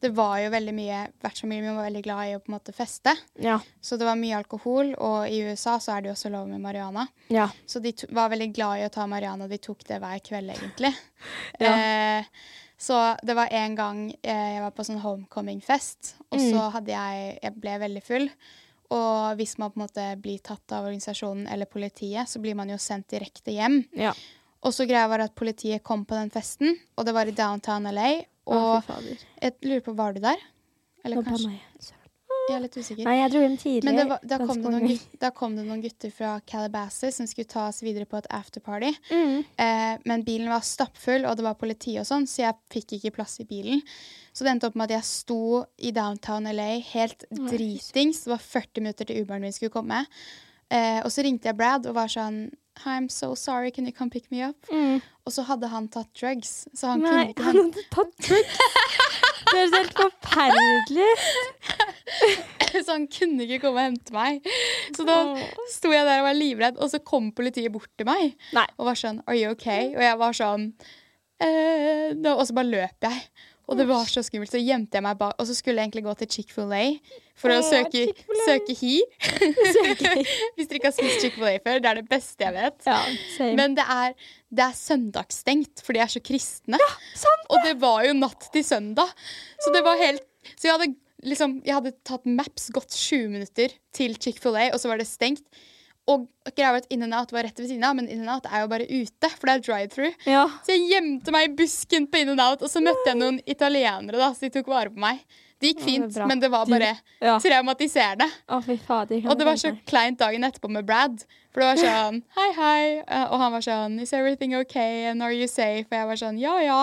det var jo veldig mye Vertsfamilien var veldig glad i å på en måte feste. Ja. Så det var mye alkohol, og i USA så er det jo også lov med marihuana. ja. Så de var veldig glad i å ta marihuana. De tok det hver kveld, egentlig. Ja. Eh, så det var en gang eh, jeg var på sånn homecoming-fest, og Mm. så hadde jeg Jeg ble veldig full. Og hvis man på en måte blir tatt av organisasjonen eller politiet, så blir man jo sendt direkte hjem. ja. Og så greia var at politiet kom på den festen, og det var i downtown LA. Og jeg lurer på, var du der? Eller Nå kanskje jeg. Jeg er litt usikker. Nei, jeg dro hjem tidlig. Men det var, da, kom det noen gutter, da kom det noen gutter fra Calabasas som skulle ta oss videre på et afterparty. Mm. Eh, men bilen var stappfull, og det var politi og sånn, så jeg fikk ikke plass i bilen. Så det endte opp med at jeg sto i downtown LA helt dritings. Det var 40 minutter til Uberen min skulle komme. Eh, og så ringte jeg Brad og var sånn Hi, I'm so sorry, can you come pick me up? Mm. Og så hadde han tatt drugs, så han Nei, kunne ikke han hadde tatt drugs. Det høres helt forferdelig. Så han kunne ikke komme og hente meg. Så da sto jeg der og var livredd, og så kom politiet bort til meg Nei. og var sånn Are you okay? Og jeg var sånn eh. Og så bare løp jeg. Og det var så skummelt. Så gjemte jeg meg bak, og så skulle jeg egentlig gå til Chick-fil-A for å søke, søke hi. Hvis dere ikke har spist Chick-fil-A før, det er det beste jeg vet. Ja. Men det er, det er søndagsstengt, for de er så kristne. sant Og det var jo natt til søndag. Så det var helt Så jeg hadde liksom Jeg hadde tatt Maps, gått 20 minutter til Chick-fil-A, og så var det stengt. Og greia at In-N-Out var rett ved siden av, men In-N-Out er jo bare ute, for det er drive-through. ja. Så jeg gjemte meg i busken på In-N-Out, og så møtte jeg noen italienere, da, så de tok vare på meg. Det gikk Ja, det fint, men det var bare ja. traumatiserende. Å, fy fader. Og det var så kleint dagen etterpå med Brad. For det var sånn Hei, hei. eh, Og han var sånn Is everything okay? And are you safe? Og jeg var sånn Ja, ja.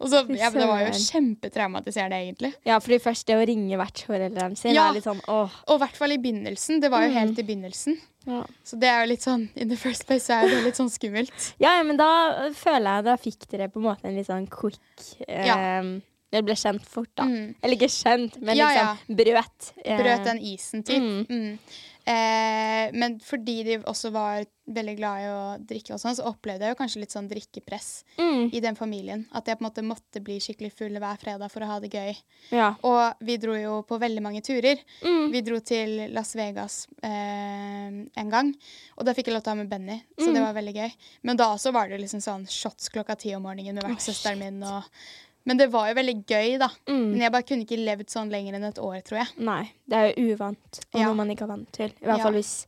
Og så, ja, Det var jo kjempetraumatiserende, egentlig. Ja, fordi først det å ringe vertsforeldrene sine Ja. er litt sånn åh. Og i hvert fall i begynnelsen. Det var jo Mm. helt i begynnelsen. Ja. Så det er jo litt sånn in the first place er det litt sånn skummelt. ja, ja, men da føler jeg da fikk dere på en måte en litt sånn quick eh, Ja. Dere ble kjent fort, da. Mm. Eller ikke kjent, men liksom brøt. eh, Brøt den isen, typ. Mm. Mm. Eh, men fordi de også var veldig glad i å drikke, og sånn, så opplevde jeg jo kanskje litt sånn drikkepress Mm. i den familien. At jeg på en måte måtte bli skikkelig full hver fredag for å ha det gøy. Ja. Og vi dro jo på veldig mange turer. Mm. Vi dro til Las Vegas eh, en gang, og da fikk jeg lov til å ha med Benny, så Mm. det var veldig gøy. Men da også var det liksom sånn shots klokka ti om morgenen med vertssøsteren min. Og, men det var jo veldig gøy, da. Mm. Men jeg bare kunne ikke levd sånn lenger enn et år, tror jeg. Nei, det er jo uvant, og Ja. noe man ikke er vant til. I hvert Ja. fall hvis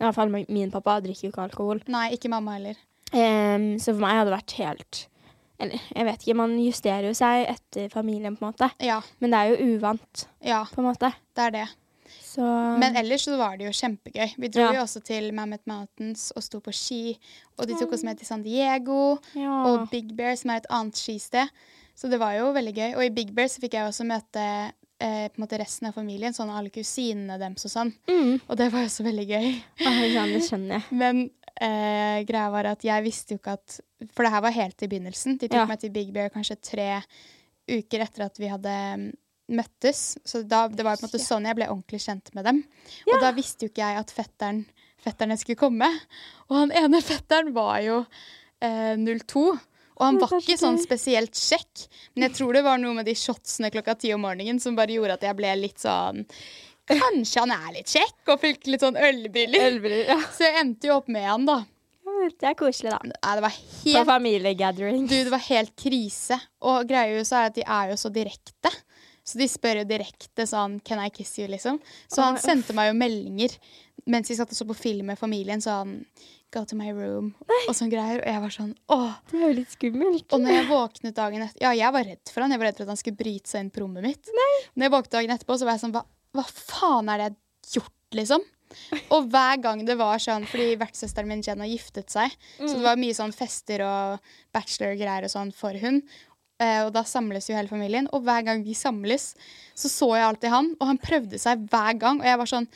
I hvert fall min pappa drikker jo ikke alkohol. Nei, ikke mamma heller. Um, så for meg hadde det vært helt Eller jeg vet ikke, man justerer jo seg etter familien, på en måte. Ja, Men det er jo uvant, ja, på en måte. det er det. Så Men ellers så var det jo kjempegøy. Vi dro Ja. jo også til Mammoth Mountains og sto på ski. Og de tok oss med til San Diego ja. og Big Bear, som er et annet skisted. Så det var jo veldig gøy. Og i Big Bear så fikk jeg også møte eh, på en måte resten av familien, sånn alle kusinene deres og sånn. mm. Og det var også veldig gøy. Ja, Det skjønner jeg. Men eh, greia var at jeg visste jo ikke at For det her var helt i begynnelsen. De tok Ja. meg til Big Bear kanskje tre uker etter at vi hadde mm, møttes. Så da, det var på en måte sånn jeg ble ordentlig kjent med dem. Ja. Og da visste jo ikke jeg at fetteren, fetterne skulle komme. Og han ene fetteren var jo eh, 02. Og han var ikke sånn spesielt kjekk. Men jeg tror det var noe med de shotsene klokka ti om morgenen som bare gjorde at jeg ble litt sånn Kanskje han er litt kjekk, og fikk litt sånn ølbriller. Ja. Så jeg endte jo opp med han, da. Det er koselig, da. Nei, det var På helt familiegathering. Du, det var helt krise. Og greia jo så er at de er jo så direkte. Så de spør jo direkte sånn Can I kiss you, liksom. Så han sendte meg jo meldinger mens vi satt og så på film med familien sånn Go to my room. Og sånn greier. Og jeg var sånn åh. Det er jo litt skummelt. Og når jeg våknet dagen etter Ja, jeg var redd for han. Jeg var redd for at han skulle bryte seg inn på rommet mitt. Når jeg våknet dagen etterpå, så var jeg sånn Hva, hva faen er det jeg har gjort, liksom? Og hver gang det var sånn, fordi vertssøsteren min Jenna giftet seg, så det var mye sånn fester og bachelor-greier og sånn for hun. Eh, og da samles jo hele familien. Og hver gang vi samles, så så jeg alltid han, og han prøvde seg hver gang. Og jeg var sånn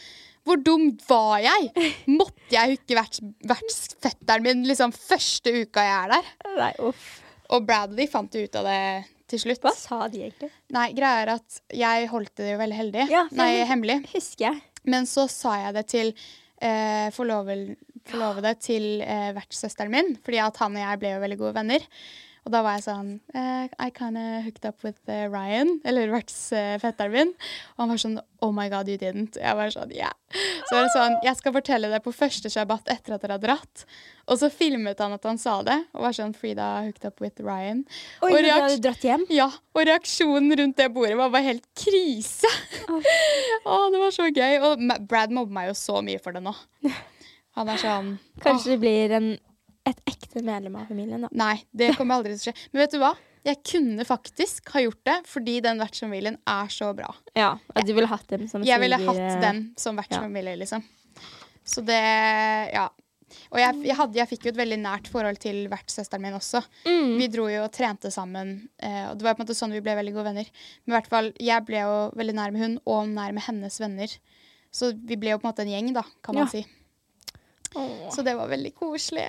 Hvor dum var jeg? Måtte jeg ikke vært, vært fetteren min liksom første uka jeg er der? Nei, uff. Og Bradley fant jo ut av det til slutt. Hva sa de egentlig? Nei, greia er at jeg holdt det jo veldig heldig. Ja, Nei, hemmelig. Husker jeg. Men så sa jeg det til eh, forlovede til eh, vertssøsteren min, fordi at han og jeg ble jo veldig gode venner. Og da var jeg sånn uh, I kinda hooked up with uh, Ryan, eller vertsfetteren min. Og han var sånn Oh my God, you didn't. Og jeg var sånn Yeah. Så var det sånn Jeg skal fortelle det på første shabbat etter at dere har dratt. Og så filmet han at han sa det, og var sånn Frida hooked up with Ryan. Oi, Og reaks- hadde dratt hjem? ja, og reaksjonen rundt det bordet var bare helt krise. Å, det var så gøy. Og Brad mobber meg jo så mye for det nå. Han er sånn Kanskje det blir en, et ekte medlem av familien, da. Nei, det kommer aldri til å skje. Men vet du hva? Jeg kunne faktisk ha gjort det fordi den vertsfamilien er så bra. Ja, At du ville hatt dem som Jeg ville hatt den som vertsfamilie, liksom. Så det Ja. Og jeg, jeg, hadde, jeg fikk jo et veldig nært forhold til vertssøsteren min også. Mm. Vi dro jo og trente sammen, eh, og det var på en måte sånn vi ble veldig gode venner. Men i hvert fall, jeg ble jo veldig nær med hun, og nær med hennes venner. Så vi ble jo på en måte en gjeng, da, kan man Ja. si. Åh, Så det var veldig koselig.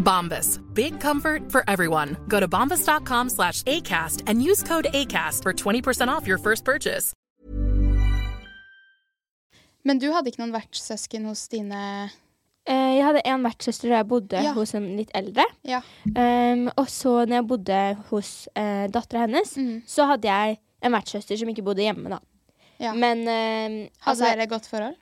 Bombas. Big comfort for everyone. Go to bombas.com slash ACAST and use code ACAST for 20% off your first purchase. Men du hadde ikke noen vertssøsken hos dine Eh, jeg hadde en vertssøster da jeg bodde Ja. hos en litt eldre. Ja. Um, og så når jeg bodde hos uh, dattera hennes, mm. så hadde jeg en vertssøster som ikke bodde hjemme, da. ja. Men um, Hadde altså, dere godt forhold?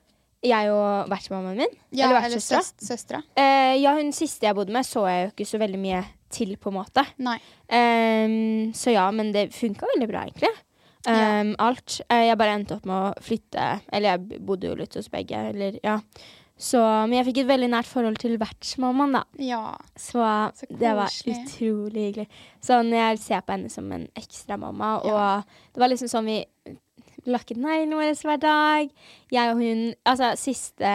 Jeg og vertsmammaen min, Ja, eller eller vertssøstera søs søstera? Eh, Ja, hun siste jeg bodde med, så jeg jo ikke så veldig mye til, på en måte. Nei. Um, så ja, men det funka veldig bra, egentlig. Ja. Um, alt. Eh, jeg bare endte opp med å flytte Eller jeg bodde jo litt hos begge, eller ja. Så, men jeg fikk et veldig nært forhold til vertsmammaen, da. Ja. Så, Så det var utrolig hyggelig. Sånn, jeg ser på henne som en ekstra mamma, Ja. og det var liksom sånn vi lakket neglene våre hver dag. Jeg og hun Altså, siste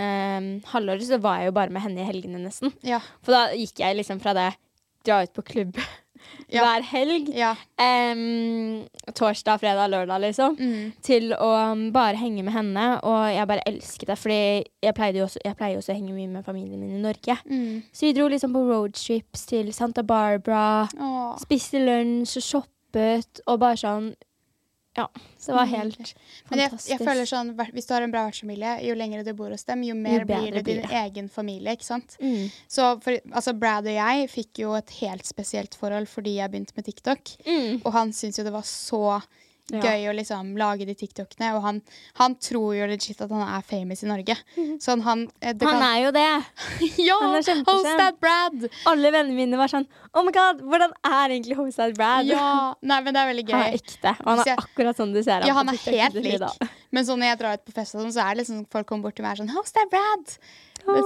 um, halvåret så var jeg jo bare med henne i helgene, nesten. Ja. For da gikk jeg liksom fra det dra ut på klubb Ja. hver helg, Ja. um, torsdag, fredag, lørdag, liksom, Mm. til å um, bare henge med henne. Og jeg bare elsket det, fordi jeg pleier jo også, også å henge mye med familien min i Norge. Mm. Så vi dro liksom på roadtrips til Santa Barbara, Åh. spiste lunsj og shoppet, og bare sånn Ja. Så det var helt jeg, fantastisk. jeg føler sånn, Hvis du har en bra vertsfamilie, jo lenger du bor hos dem, jo mer Jo blir det din blir det. egen familie. ikke sant? mm. Så for, altså Brad og jeg fikk jo et helt spesielt forhold fordi jeg begynte med TikTok. Mm. Og han syntes jo det var så Ja. gøy å liksom lage de TikTokene. Og han, han tror jo legit at han er famous i Norge. Sånn han eh, Han kan- er jo det. Ja! han kjempekjent. Host that Brad! Alle vennene mine var sånn Oh my god, hvordan er egentlig Hostad Brad? Ja, nei, men det er veldig Han er gøy. ekte. Og han er akkurat sånn du ser ham Ja, han er helt lik. Men sånn når jeg drar ut på fest, og sånn, så er det liksom folk kommer bort til meg og er sånn Hostad Brad!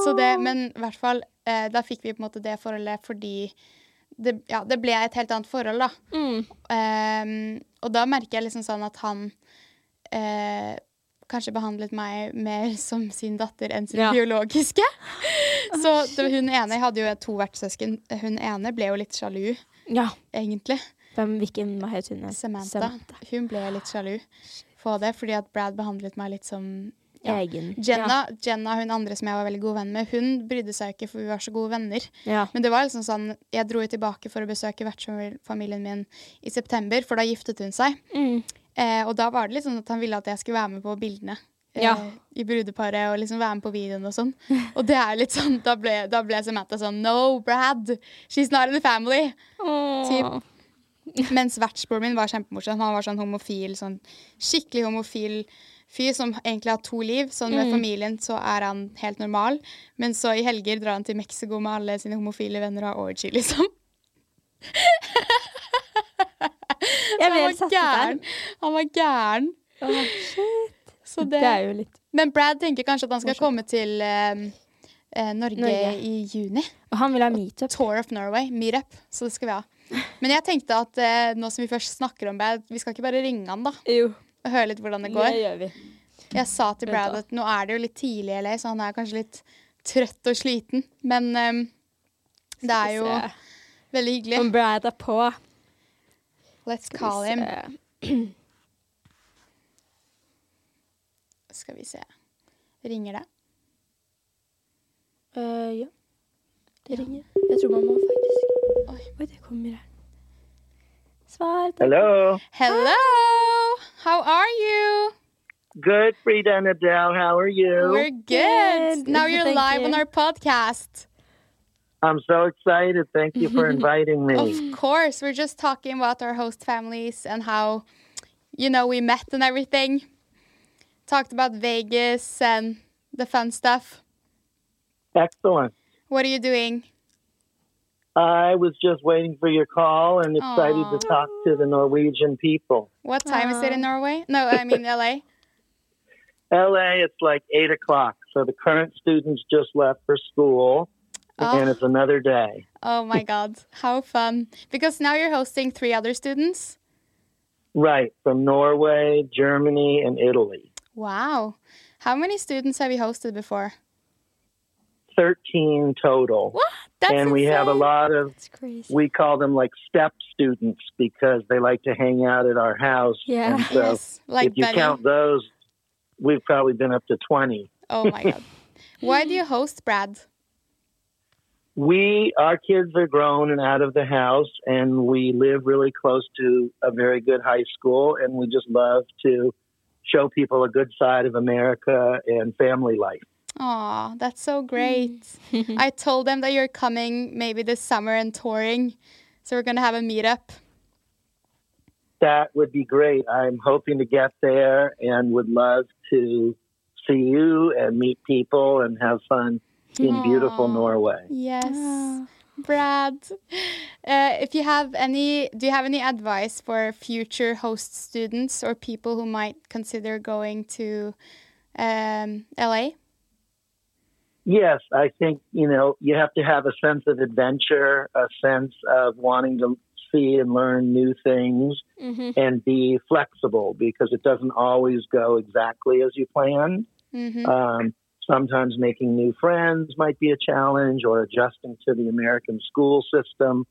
Så det, men i hvert fall, eh, da fikk vi på en måte det forholdet fordi det, ja, det ble et helt annet forhold, da. Mm. Ehm, og da merker jeg liksom sånn at han eh, kanskje behandlet meg mer som sin datter enn sin Ja. biologiske. Så det, hun ene jeg hadde jo to vertssøsken. Hun ene ble jo litt sjalu, Ja. egentlig. Hvem, hvilken, hva het hun? Samantha. Hun ble litt sjalu på det, fordi at Brad behandlet meg litt som ja. Egen. Jenna, Jenna, hun andre som jeg var veldig god venn med, hun brydde seg ikke, for vi var så gode venner. Ja. Men det var liksom sånn, jeg dro jo tilbake for å besøke vertsfamilien min i september, for da giftet hun seg. Mm. Eh, og da var det liksom at han ville at jeg skulle være med på bildene. Eh, Ja. I brudeparet og liksom være med på videoen og sånn. Og det er litt sånn, da ble, da ble Samantha sånn No, Brad! She's not in the family! Typ. Mens vertsbroren min var kjempemorsom. Han var sånn homofil, sånn skikkelig homofil fyr som egentlig har to liv. Sånn med familien så er han helt normal, men så i helger drar han til Mexico med alle sine homofile venner og har orgy, liksom. Jeg var helt gæren. der. Han var gæren. Shit. Så Det det, er jo litt men Brad tenker kanskje at han skal komme til eh, eh, Norge, Norge. i juni. Og han vil ha meetup. Tour of Norway, meetup. Så det skal vi ha. Men jeg tenkte at eh, nå som vi først snakker om Brad, vi skal ikke bare ringe han da Jo, og høre litt hvordan det går. det gjør vi. Jeg sa til Brad at nå er det jo litt tidlig i LA, så han er kanskje litt trøtt og sliten. Men um, det er jo veldig hyggelig. Om Brad er på. Let's call him. Skal vi se. Ringer det? Uh, ja. Det ringer. Jeg tror man må faktisk Oi. Oi, det kommer her. Svar. Hello. Hello! How are you? Good, Frida and Adele. How are you? We're good. Good. Now you're live you. on our podcast. I'm so excited. Thank you for inviting me. Of course. We're just talking about our host families and how, you know, we met and everything. Talked about Vegas and the fun stuff. Excellent. What are you doing? I was just waiting for your call and excited Aw. to talk to the Norwegian people. What time is it in Norway? No, I mean LA. LA, it's like 8 o'clock. So the current students just left for school, and Oh. it's another day. Oh my God. How fun. Because now you're hosting three other students. Right, from Norway, Germany, and Italy. Wow. How many students have you hosted before? 13 total. What? That's and we have a lot of we call them like step students because they like to hang out at our house. Yeah. And so Yes, like if you Benny. count those, we've probably been up to 20. Oh my god. Why do you host Brad? We, our kids are grown and out of the house, and we live really close to a very good high school, and we just love to show people a good side of America and family life. Aw, that's so great. I told them that you're coming maybe this summer and touring. So we're gonna have a meetup. That would be great. I'm hoping to get there and would love to see you and meet people and have fun in beautiful Norway. Yes. Brad. Uh, if you have any do you have any advice for future host students or people who might consider going to um, LA? Yes, I think, you know, you have to have a sense of adventure, a sense of wanting to see and learn new things hmm and be flexible because it doesn't always go exactly as you planned. hmm Um, sometimes making new friends might be a challenge or adjusting to the American school system.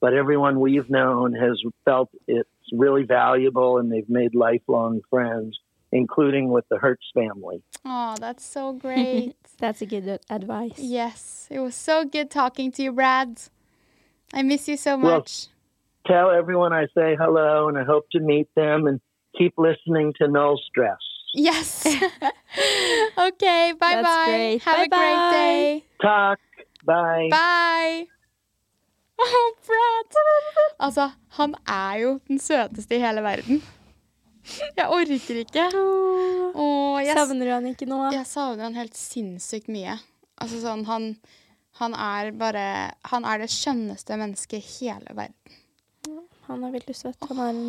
But everyone we've known has felt it's really valuable and they've made lifelong friends, including with the Hertz family. Oh, that's so great. That's a good advice. yes. It was so good talking to you, Brad. I miss you so much. Well, much. Tell everyone I say hello and I hope to meet them and keep listening to No Stress. Yes. okay, bye bye. great. Have a Bye-bye. great day. Talk. Bye. Bye! Oh, Brad. Altså, han er jo den søteste i hele verden. Jeg orker ikke. Åh, jeg, Savner du han ikke nå? jeg savner han helt sinnssykt mye. Altså sånn, han, han er bare Han er det skjønneste mennesket i hele verden. Han er veldig søt. Han er en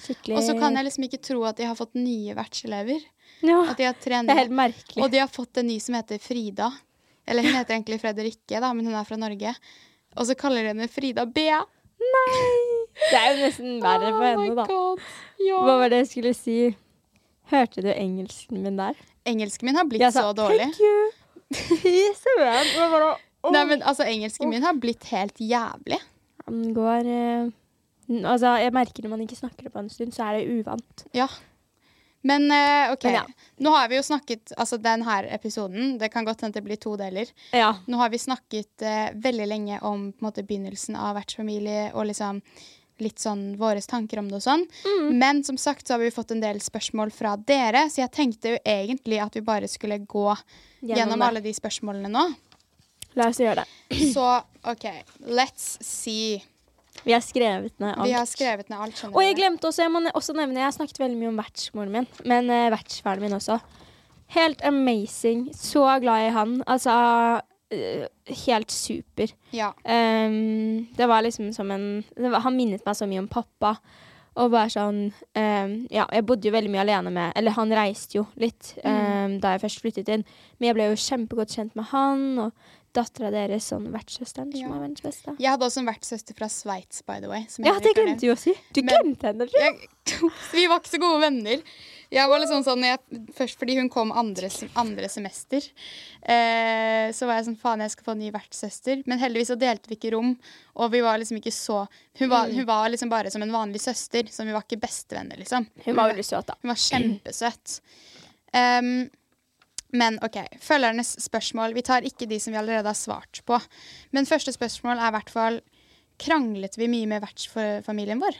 skikkelig Og så kan jeg liksom ikke tro at de har fått nye vertselever. ja, At de har tre Det er helt merkelig. Og de har fått en ny som heter Frida. Eller hun heter egentlig Fredrikke, da, men hun er fra Norge. Og så kaller de henne Frida Bea. Det er jo nesten verre for Oh henne, da. Ja. Hva var det jeg skulle si? Hørte du engelsken min der? Engelsken min har blitt sa så dårlig. Thank you. Fy søren. Det var. Nei, men altså, engelsken min har blitt helt jævlig. Han går eh, Altså, jeg merker når man ikke snakker det på en stund, så er det uvant. Ja. Men eh, OK. Men ja. Nå har vi jo snakket Altså, den her episoden Det kan godt hende det blir to deler. Ja. Nå har vi snakket eh, veldig lenge om på en måte, begynnelsen av vertsfamilie og liksom litt sånn våre tanker om det og sånn. Mm. Men som sagt så har vi fått en del spørsmål fra dere, så jeg tenkte jo egentlig at vi bare skulle gå gjennom, gjennom alle de spørsmålene nå. La oss gjøre det. Så OK, let's see. Vi har skrevet ned alt. Vi har skrevet ned alt. Og jeg glemte også, jeg må også nevne, jeg har snakket veldig mye om vertsmoren min, men uh, vertsfaren min også. Helt amazing. Så glad i han. Altså helt super. Ja. Um, det var liksom som en det var, Han minnet meg så mye om pappa. Og bare sånn um, Ja, jeg bodde jo veldig mye alene med Eller han reiste jo litt ehm, da jeg først flyttet inn. Men jeg ble jo kjempegodt kjent med han og dattera deres, sånn vertssøsteren, Ja. som er verdens beste. Jeg hadde også en vertssøster fra Sveits, by the way. som Ja, det glemte du å si. Du glemte henne. tror jeg. Jeg, vi var ikke så gode venner. Jeg var litt sånn, jeg, først fordi hun kom andre, andre semester. Eh, så var jeg sånn faen, jeg skal få en ny vertssøster. Men heldigvis så delte vi ikke rom. Og vi var liksom ikke så Hun var, Mm. hun var liksom bare som en vanlig søster, så vi var ikke bestevenner, liksom. Hun var veldig søt, da. Hun var kjempesøt. Um, men OK. Følgernes spørsmål. Vi tar ikke de som vi allerede har svart på. Men første spørsmål er i hvert fall Kranglet vi mye med vertsfamilien vår?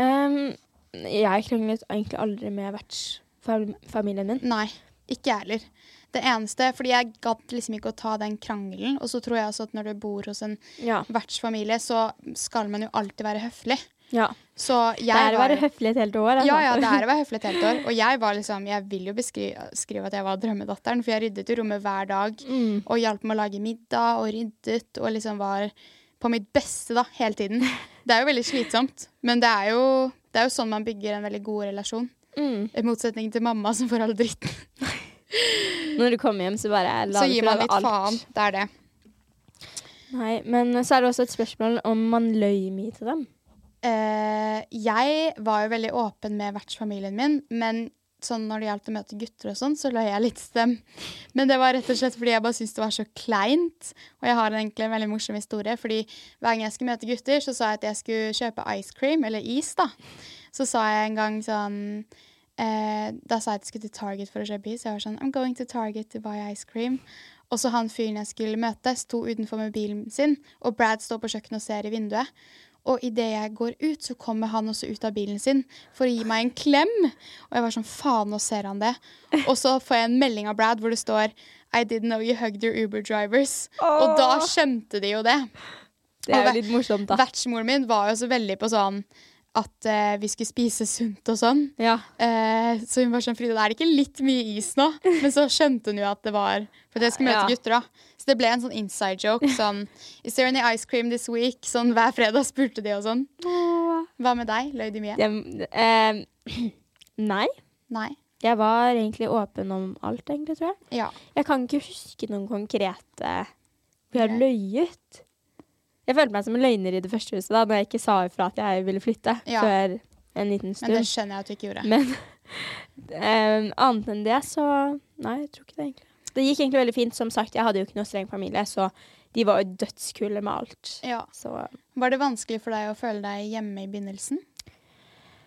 Ehm, jeg kranglet egentlig aldri med vertsfamilien min. Nei, ikke jeg heller. Det eneste, fordi jeg gadd liksom ikke å ta den krangelen. Og så tror jeg også at når du bor hos en Ja. vertsfamilie, så skal man jo alltid være høflig. ja. Det er å være høflig et helt år. altså. Ja, ja, det er å være høflig et helt år. Og jeg var liksom, jeg vil jo beskrive at jeg var drømmedatteren, for jeg ryddet jo rommet hver dag. Mm. Og hjalp med å lage middag og ryddet og liksom var på mitt beste da, hele tiden. Det er jo veldig slitsomt, men det er jo, det er jo sånn man bygger en veldig god relasjon. Mm. I motsetning til mamma som får all dritten. Når du kommer hjem, så bare la Så gir man litt alt. faen. Det er det. Nei, men så er det også et spørsmål om man løy mye til dem. Eh, jeg var jo veldig åpen med vertsfamilien min, men sånn når det gjaldt å møte gutter og sånn, så løy jeg litt til dem. Men det var rett og slett fordi jeg bare syntes det var så kleint. Og jeg har egentlig en veldig morsom historie, fordi hver gang jeg skulle møte gutter, så sa jeg at jeg skulle kjøpe ice cream, eller is, da. Så sa jeg en gang sånn eh, Da sa jeg at jeg skulle til Target for å kjøpe is. Jeg var sånn I'm going to Target to buy ice cream. Og så han fyren jeg skulle møte, sto utenfor med bilen sin, og Brad står på kjøkkenet og ser i vinduet. Og idet jeg går ut, så kommer han også ut av bilen sin for å gi meg en klem. Og jeg var sånn faen, nå ser han det. Og så får jeg en melding av Brad hvor det står I didn't know you hugged your Uber drivers. Og da skjønte de jo det. Det er jo litt morsomt, da. Vertsmoren min var jo så veldig på sånn at uh, vi skulle spise sunt og sånn. Ja. Uh, så hun var sånn Frida, det er ikke litt mye is nå? Men så skjønte hun jo at det var For jeg skulle møte Ja. gutter, da. Så det ble en sånn inside joke. Sånn Is there any ice cream this week? Sånn hver fredag spurte de og sånn. Hva med deg? Løy de mye? Det, eh, nei. Nei. Jeg var egentlig åpen om alt, egentlig, tror jeg. Ja. Jeg kan ikke huske noen konkrete hvor jeg har løyet. Jeg følte meg som en løgner i det første huset da når jeg ikke sa ifra at jeg ville flytte Ja. før en liten stund. Men det skjønner jeg at du ikke gjorde. Men eh, annet enn det, så Nei, jeg tror ikke det, egentlig. Det gikk egentlig veldig fint. Som sagt, jeg hadde jo ikke noe streng familie, så de var jo dødskule med alt. Ja. Så Var det vanskelig for deg å føle deg hjemme i begynnelsen?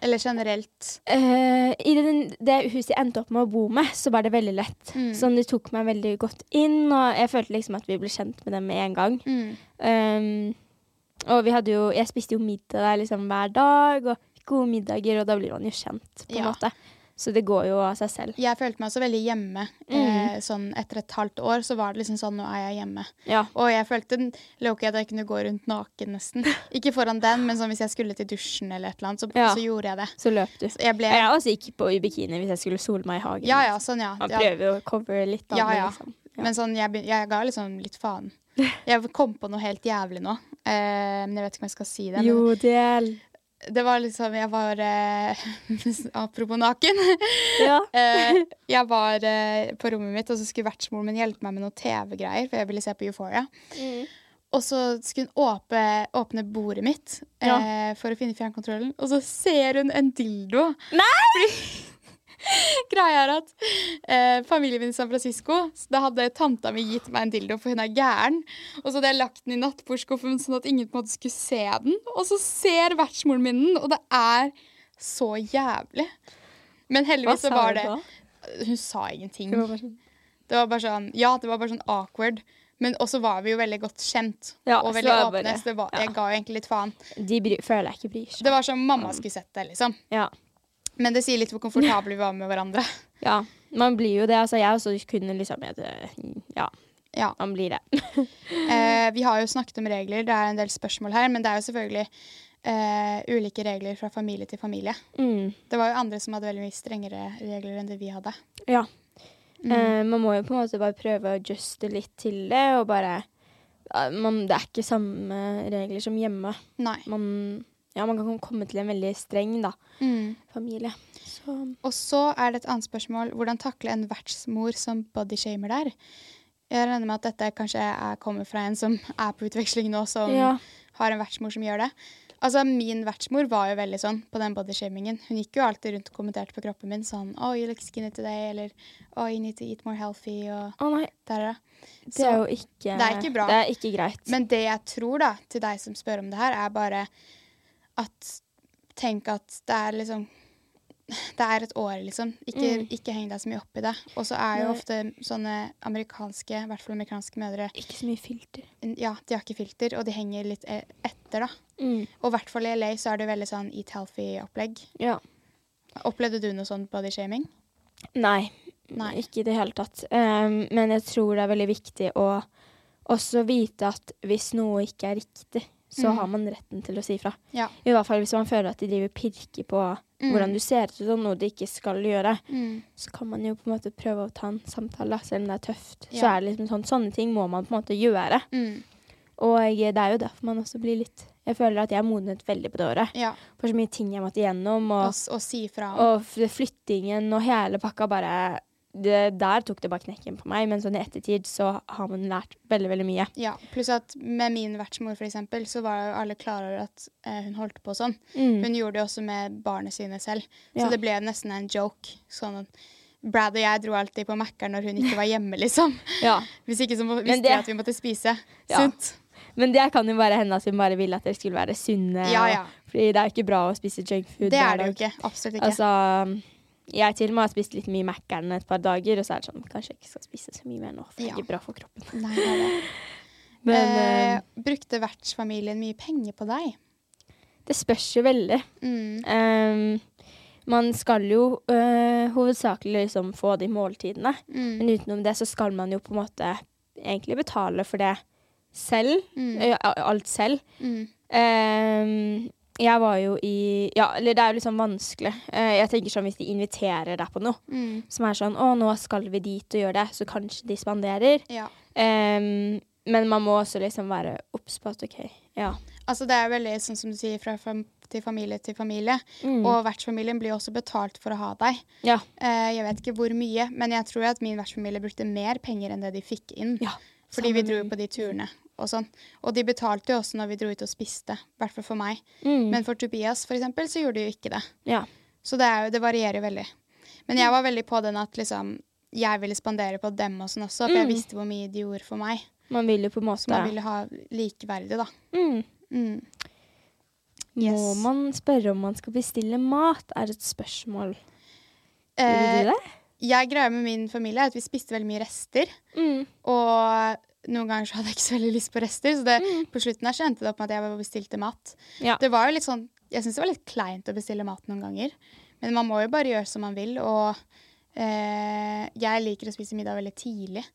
Eller generelt? Uh, I den, det huset jeg endte opp med å bo med, så var det veldig lett. Mm. Sånn, De tok meg veldig godt inn, og jeg følte liksom at vi ble kjent med dem med en gang. Mm. Um, og vi hadde jo Jeg spiste jo middag der liksom hver dag, og gode middager, og da blir man jo kjent, på en Ja. måte. Så det går jo av seg selv. Jeg følte meg også veldig hjemme. Eh, sånn etter et halvt år så var det liksom sånn Nå er jeg hjemme. Ja. Og jeg følte Loki at jeg kunne gå rundt naken, nesten. Ikke foran den, men sånn hvis jeg skulle til dusjen eller et eller annet, så, Ja. så gjorde jeg det. Så løp du. Så jeg ble Jeg også gikk på i bikini hvis jeg skulle sole meg i hagen. Ja ja, sånn ja. Man prøver å cover litt av Ja, det, liksom. Ja. Men sånn, jeg, jeg ga liksom litt faen. Jeg kom på noe helt jævlig nå, eh, men jeg vet ikke om jeg skal si det. Men Jo, det det var liksom Jeg var eh, Apropos naken. Ja. Eh, jeg var eh, på rommet mitt, og så skulle vertsmoren min hjelpe meg med noen TV-greier, for jeg ville se på Euphoria. Mm. Og så skulle hun åpne, åpne bordet mitt eh, for å finne fjernkontrollen, og så ser hun en dildo. Nei! Greia er at eh, familien min i San Francisco Da hadde tanta mi gitt meg en dildo, for hun er gæren. Og så hadde jeg lagt den i nattbordskuffen sånn at ingen på en måte skulle se den. Og så ser vertsmoren min den, og det er så jævlig. Men heldigvis så var det? Hun sa ingenting. Det var bare sånn Det var bare sånn, ja, det var bare sånn awkward. Men også var vi jo veldig godt kjent. Ja, og veldig åpne. bare- Så det var, ja. jeg ga jo egentlig litt faen. De bry, føler jeg ikke bryr seg. Det var som mamma skulle sett det, liksom. Ja. Men det sier litt hvor komfortable vi var med hverandre. ja. Man blir jo det. Altså, jeg også kunne liksom Ja, Ja. man blir det. Eh, vi har jo snakket om regler, det er en del spørsmål her, men det er jo selvfølgelig eh, ulike regler fra familie til familie. Mm. Det var jo andre som hadde veldig mye strengere regler enn det vi hadde. Ja. Mm. Eh, man må jo på en måte bare prøve å adjuste litt til det, og bare man, Det er ikke samme regler som hjemme. Nei. Man, ja, man kan komme til en veldig streng da, Mm. familie. Så Og så er det et annet spørsmål. Hvordan takle en vertsmor som bodyshamer der? Jeg regner med at dette kanskje er, kommer fra en som er på utveksling nå, som Ja. har en vertsmor som gjør det. Altså, Min vertsmor var jo veldig sånn på den bodyshamingen. Hun gikk jo alltid rundt og kommenterte på kroppen min sånn Oh, you look skinny today, eller Oh, you need to eat more healthy, og Å nei, der, da. det er jo ikke det er ikke bra. Det er ikke greit. Men det jeg tror, da, til deg som spør om det her, er bare at Tenk at det er liksom Det er et år, liksom. Ikke, Mm. ikke heng deg så mye opp i det. Og så er jo Nei. ofte sånne amerikanske, i hvert fall amerikanske mødre ikke så mye filter. Ja, de har ikke filter, og de henger litt e- etter, da. Mm. Og i hvert fall i LA så er det veldig sånn eat healthy-opplegg. Ja. Opplevde du noe sånt bodyshaming? Nei, Nei. ikke i det hele tatt. Um, men jeg tror det er veldig viktig å også vite at hvis noe ikke er riktig, så Mm. har man retten til å si fra. Ja. I hvert fall hvis man føler at de driver pirker på Mm. hvordan du ser ut og noe de ikke skal gjøre. Mm. Så kan man jo på en måte prøve å ta en samtale, selv om det er tøft. Så er det liksom sånn, sånne ting må man på en måte gjøre. Mm. Og det er jo derfor man også blir litt Jeg føler at jeg har modnet veldig på det året. Ja. For så mye ting jeg måtte igjennom, Og, og, og si fra. og flyttingen og hele pakka bare det, der tok det bare knekken på meg, men sånn i ettertid så har man lært veldig, veldig mye. Ja, Pluss at med min vertsmor, for eksempel, så var jo alle klar over at eh, hun holdt på sånn. Mm. Hun gjorde det også med barna sine selv. Ja. Så det ble nesten en joke. Sånn at Brad og jeg dro alltid på Mækkern når hun ikke var hjemme, liksom. Ja. Hvis ikke så visste vi at vi måtte spise Ja. sunt. Men det kan jo bare hende at hun bare ville at dere skulle være sunne. Ja, og- ja. Fordi det er jo ikke bra å spise junkfood. Det er det jo ikke. Absolutt ikke. Altså, jeg til og med har spist litt mye Mækkern et par dager, og så er det sånn Kanskje jeg ikke skal spise så mye mer nå, for det er ikke bra for kroppen. Nei, det er det. Men eh, eh, brukte vertsfamilien mye penger på deg? det spørs jo veldig. Mm. Um, man skal jo uh, hovedsakelig liksom få de måltidene, Mm. men utenom det så skal man jo på en måte egentlig betale for det selv. Mm. alt selv. Mm. Jeg var jo i Ja, eller det er jo liksom vanskelig. Eh, jeg tenker sånn hvis de inviterer deg på noe, Mm. som er sånn Å, nå skal vi dit og gjøre det, så kanskje de spanderer. Ja. Um, men man må også liksom være obs på at OK, ja. Altså, det er veldig sånn som du sier, fra fam til familie til familie. Mm. Og vertsfamilien blir også betalt for å ha deg. Ja. Uh, jeg vet ikke hvor mye, men jeg tror at min vertsfamilie brukte mer penger enn det de fikk inn. Ja, fordi vi dro på de turene og sånn. Og de betalte jo også når vi dro ut og spiste. I hvert fall for meg. Mm. Men for Tobias for eksempel, så gjorde de jo ikke det. ja. Så det, er jo, det varierer jo veldig. Men jeg var veldig på den at liksom jeg ville spandere på dem og sånn også, for jeg Mm. visste hvor mye de gjorde for meg. Man ville på en måte Så man ville ha likeverdig, da. mm. Mm. Må man spørre om man skal bestille mat, er et spørsmål. Vil Eh, du det? jeg greia med min familie er at vi spiste veldig mye rester. Mm. Og noen ganger så hadde jeg ikke så veldig lyst på rester, så det, på slutten her så endte det opp med at jeg bestilte mat. Ja. Det var jo litt sånn, Jeg syns det var litt kleint å bestille mat noen ganger, men man må jo bare gjøre som man vil. Og eh, jeg liker å spise middag veldig tidlig,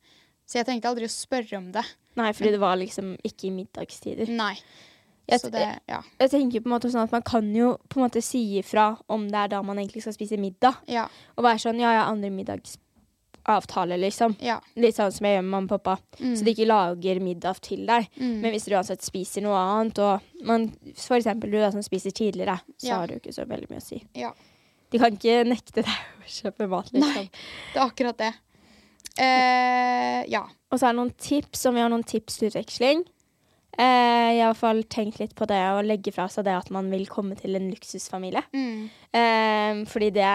så jeg tenkte aldri å spørre om det. Nei, fordi det var liksom ikke i middagstider. Nei. Jeg, Så det, ja. jeg tenker på en måte sånn at man kan jo på en måte si ifra om det er da man egentlig skal spise middag. Ja. Og være sånn ja, jeg har andre middagsavtaler, liksom. ja. Litt sånn som jeg gjør med mamma og pappa. Mm. Så de ikke lager middag til deg. Mm. Men hvis du uansett spiser noe annet, og man, for eksempel du da som spiser tidligere, så Ja. har du ikke så veldig mye å si. ja. De kan ikke nekte deg å kjøpe mat, liksom. Nei. Det er akkurat det. Eh, ja. Og så er det noen tips, om vi har noen tips til utveksling. Eh, jeg har i hvert fall tenkt litt på det å legge fra seg det at man vil komme til en luksusfamilie. Mm. Eh, fordi det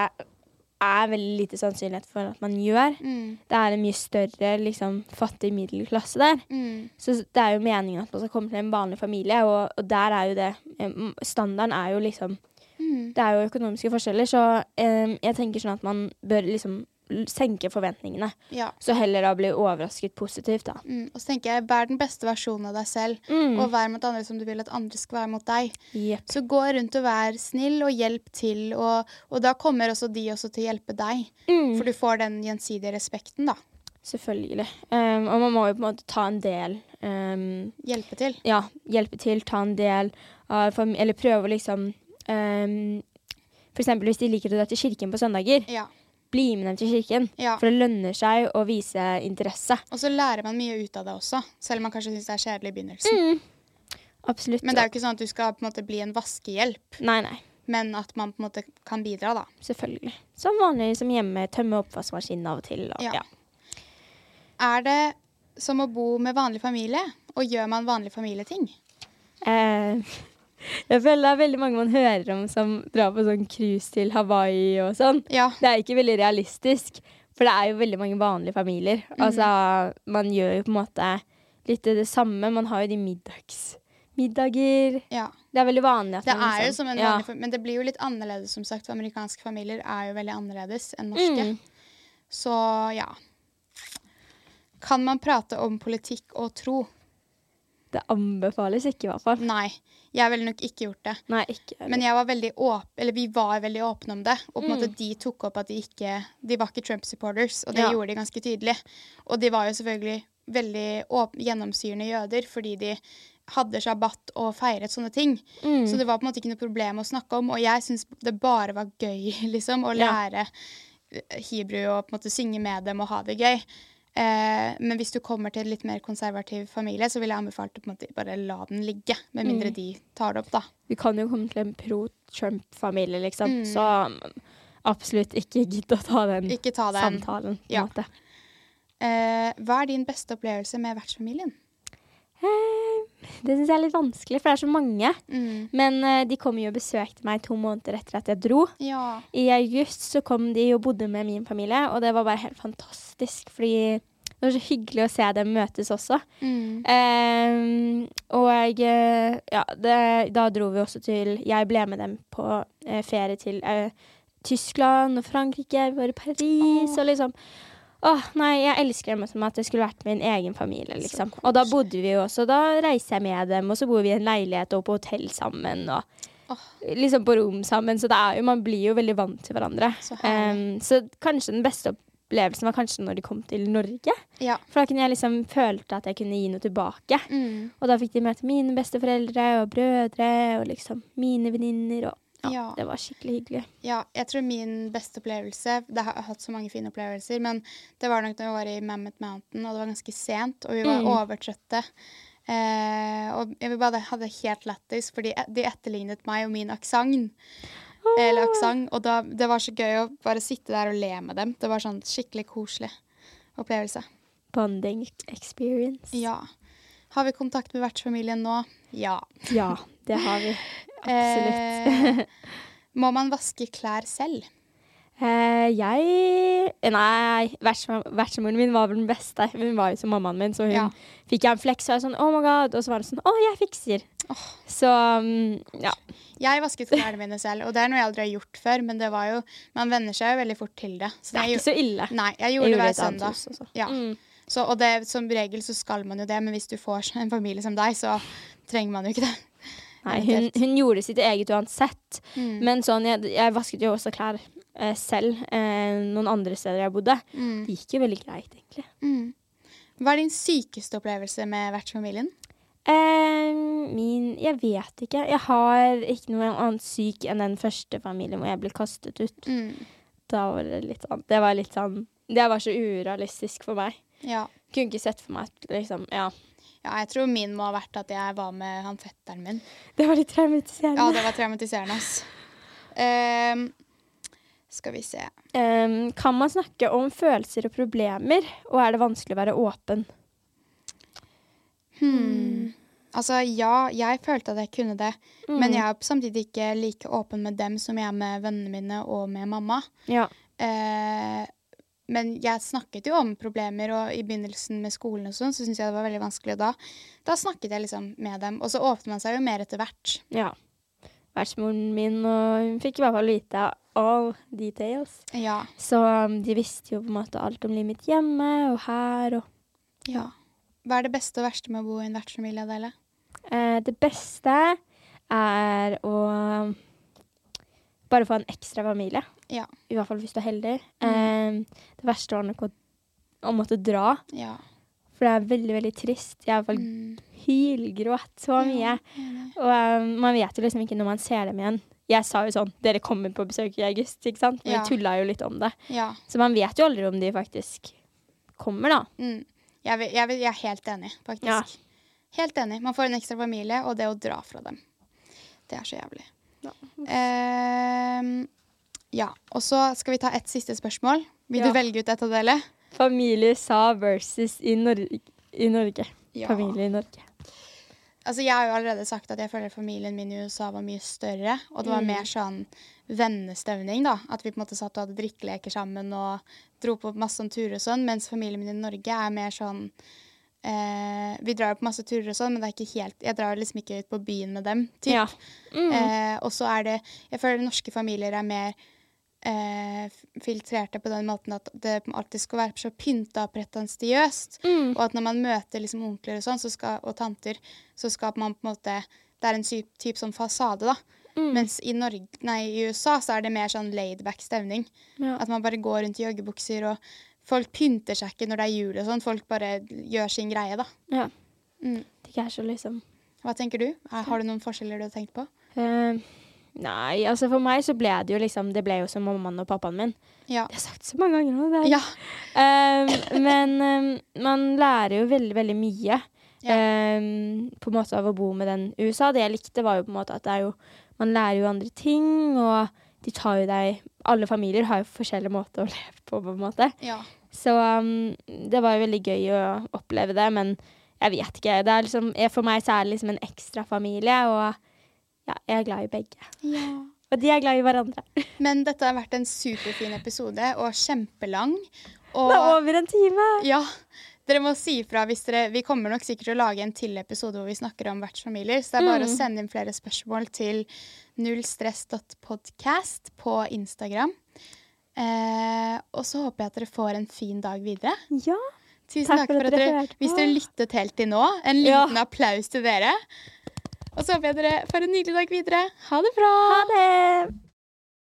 er veldig lite sannsynlighet for at man gjør. Mm. Det er en mye større liksom, fattig middelklasse der. Mm. Så det er jo meningen at man skal komme til en vanlig familie, og, og der er jo det Standarden er jo liksom Mm. Det er jo økonomiske forskjeller, så um, jeg tenker sånn at man bør liksom senke forventningene. Ja. Så heller da bli overrasket positivt, da. Mm. Og så tenker jeg, vær den beste versjonen av deg selv, Mm. og vær mot andre som du vil at andre skal være mot deg. Yep. Så gå rundt og vær snill og hjelp til, og, og da kommer også de også til å hjelpe deg. Mm. For du får den gjensidige respekten, da. Selvfølgelig. Um, og man må jo på en måte ta en del um, Hjelpe til. Ja, hjelpe til, ta en del av Eller prøve å liksom um, For eksempel hvis de liker å dra til kirken på søndager, Ja. Bli med dem til kirken. ja. For det lønner seg å vise interesse. Og så lærer man mye ut av det også, selv om man kanskje syns det er kjedelig i begynnelsen. Absolutt. Men det er jo ikke sånn at du skal på en måte bli en vaskehjelp, Nei, nei. men at man på en måte kan bidra, da. Selvfølgelig. Som vanlig som hjemme. Tømme oppvaskmaskinen av og til. Og, Ja. ja. Er det som å bo med vanlig familie, og gjør man vanlige familieting? Eh, jeg føler det er veldig mange man hører om som drar på sånn cruise til Hawaii og sånn. Ja. Det er ikke veldig realistisk, for det er jo veldig mange vanlige familier. Altså, man gjør jo på en måte litt det samme. Man har jo de middags... Middager ja. Det er veldig vanlig Det man er jo liksom- som en ja. vanlig fa- Men det blir jo litt annerledes, som sagt. Amerikanske familier er jo veldig annerledes enn norske. Mm. Så ja. Kan man prate om politikk og tro? Det anbefales ikke, i hvert fall. Nei. Jeg ville nok ikke gjort det. Nei, ikke. Men jeg var veldig åp eller vi var veldig åpne om det. Og på en måte Mm. de tok opp at de ikke De var ikke Trump-supporters, og det Ja. gjorde de ganske tydelig. Og de var jo selvfølgelig veldig åp gjennomsyrende jøder fordi de hadde shabbat og feiret sånne ting. Mm. Så det var på en måte ikke noe problem å snakke om. Og jeg syns det bare var gøy, liksom, å lære ja. hebru og på en måte synge med dem og ha det gøy. Eh, men hvis du kommer til en litt mer konservativ familie, så ville jeg anbefalt å på en måte bare la den ligge. Med mindre Mm. de tar det opp, da. Vi kan jo komme til en pro-Trump-familie, liksom. Mm. Så absolutt ikke gidd å ta den ta den. samtalen. Ja. Eh, hva er din beste opplevelse med vertsfamilien? Eh, det syns jeg er litt vanskelig, for det er så mange. Mm. Men uh, de kom jo og besøkte meg to måneder etter at jeg dro. Ja. I august så kom de og bodde med min familie, og det var bare helt fantastisk. Fordi det var så hyggelig å se dem møtes også. Mm. Ehm, og eh, ja, det, da dro vi også til Jeg ble med dem på ferie til Tyskland og Frankrike. Vi var i Paris oh. og liksom Åh, nei, jeg elsker dem som at det skulle vært min egen familie, liksom. Og da bodde vi jo også. Da reiser jeg med dem, og så bor vi i en leilighet og på hotell sammen. Og Oh. liksom på rom sammen. Så det er jo, man blir jo veldig vant til hverandre. Så. Ehm, så kanskje den beste opplevelsen var kanskje når de kom til Norge. Ja. For da kunne jeg liksom følte at jeg kunne gi noe tilbake. Mm. Og da fikk de møte mine besteforeldre og brødre og liksom mine venninner. Og ja, Ja. det var skikkelig hyggelig. Ja, jeg tror min beste opplevelse Det har jeg hatt så mange fine opplevelser, men det var nok da vi var i Mammoth Mountain, og det var ganske sent, og vi var Mm. overtrøtte. Eh, og vi bare hadde helt lættis, fordi e- de etterlignet meg og min aksent. Eller aksent. Og da, det var så gøy å bare sitte der og le med dem. Det var sånn skikkelig koselig opplevelse. Bonding experience. Ja. Har vi kontakt med vertsfamilien nå? Ja. Ja, det har vi. Absolutt. Eh, må man vaske klær selv? Eh, jeg Nei, vertsmoren min var vel den beste. Hun var jo som mammaen min, så hun Ja. fikk jeg en fleks, og jeg sånn oh my god. Og så var det sånn å, jeg fikser. Så um, ja. Jeg vasket klærne mine selv, og det er noe jeg aldri har gjort før, men det var jo Man venner seg jo veldig fort til det. Så Det er jeg ikke så ille. Nei, jeg Jeg gjorde det hver søndag. hus. Ja. Mm. Så, og det, som regel så skal man jo det, men hvis du får en familie som deg, så trenger man jo ikke det. Nei, hun, hun gjorde sitt eget uansett. Mm. Men sånn, jeg, jeg vasket jo også klær eh, selv eh, noen andre steder jeg bodde. Mm. Det gikk jo veldig greit, egentlig. Mm. Hva er din sykeste opplevelse med vertsfamilien? Eh, min Jeg vet ikke. Jeg har ikke noe annet syk enn den første familien hvor jeg ble kastet ut. Mm. Da var det litt sånn Det var litt sånn Det var så urealistisk for meg. Ja. Kunne ikke sett for meg at liksom Ja. Ja, jeg tror min må ha vært at jeg var med han fetteren min. Det var litt traumatiserende. Ja, det var traumatiserende, ass. Um, skal vi se. Um, kan man snakke om følelser og problemer, og er det vanskelig å være åpen? Hmm. Altså, ja, jeg følte at jeg kunne det, Mm. men jeg er samtidig ikke like åpen med dem som jeg er med vennene mine og med mamma. Ja. Eh, men jeg snakket jo om problemer, og i begynnelsen med skolen og sånn, så syntes jeg det var veldig vanskelig. Og da, da snakket jeg liksom med dem, og så åpnet man seg jo mer etter hvert. ja. Vertsmoren min, og hun fikk i hvert fall vite all details. Ja. Så um, de visste jo på en måte alt om livet mitt hjemme og her og ja. Hva er det beste og verste med å bo i en vertsfamilie, Adele? Eh, det beste er å bare få en ekstra familie. Ja. I hvert fall hvis du er heldig. Eh, det verste var nok å, å måtte dra, Ja. for det er veldig, veldig trist. Jeg i hvert fall Mm. hylgrått så mye. Og um, man vet jo liksom ikke når man ser dem igjen. Jeg sa jo sånn Dere kommer på besøk i august, ikke sant? Men Ja. jeg tulla jo litt om det. Ja. Så man vet jo aldri om de faktisk kommer, da. Mm. Jeg, vil- jeg, vil- jeg er helt enig, faktisk. Ja. Helt enig. Man får en ekstra familie, og det å dra fra dem. Det er så jævlig. Ehm, ja. Og så skal vi ta ett siste spørsmål. Vil Ja. du velge ut et av dere? Familie USA versus i, Nor i Norge. Ja. Familie i Norge. Altså, jeg har jo allerede sagt at jeg føler familien min i USA var mye større. Og det var Mm. mer sånn vennestevning, da. At vi på en måte satt og hadde drikkeleker sammen og dro på masse sånn turer og sånn. Mens familien min i Norge er mer sånn eh, Vi drar jo på masse turer og sånn, men det er ikke helt Jeg drar liksom ikke ut på byen med dem, typ. Ja. Mm. Eh, og så er det Jeg føler norske familier er mer eh, filtrerte på den måten at det alltid skal være så pynta og pretensiøst. Mm. Og at når man møter liksom onkler og sånn, så skal, og tanter, så skal man på en måte Det er en typ, typ sånn fasade, da. Mm. Mens i, Norge, nei, i USA så er det mer sånn laidback stemning. Ja. At man bare går rundt i joggebukser, og folk pynter seg ikke når det er jul og sånn. Folk bare gjør sin greie, da. ja. Mm. Det er så liksom Hva tenker du? Er, har du noen forskjeller du har tenkt på? Eh, Nei, altså for meg så ble det jo liksom Det ble jo som mammaen og pappaen min. Ja. Det har jeg sagt så mange ganger nå. Ja. Um, men um, man lærer jo veldig, veldig mye Ja. um, på en måte av å bo med den USA. Det jeg likte, var jo på en måte at det er jo Man lærer jo andre ting, og de tar jo deg Alle familier har jo forskjellige måter å leve på, på en måte. Ja. Så det var jo veldig gøy å oppleve det, men jeg vet ikke. Det er liksom, for meg så er det liksom en ekstra familie, og ja, jeg er glad i begge. ja. Og de er glad i hverandre. Men dette har vært en superfin episode, og kjempelang. Og Det er over en time! ja, dere må si ifra hvis dere Vi kommer nok sikkert til å lage en til episode hvor vi snakker om vertsfamilier, så det er bare å sende inn flere spørsmål til nullstress.podcast på Instagram. Eh, og så håper jeg at dere får en fin dag videre. Ja. Tusen Takk takk, for for at dere dere, hvis dere lyttet helt til nå. En Ja. liten applaus til dere. Og så håper jeg dere får en nydelig dag videre. Ha det bra! Ha det!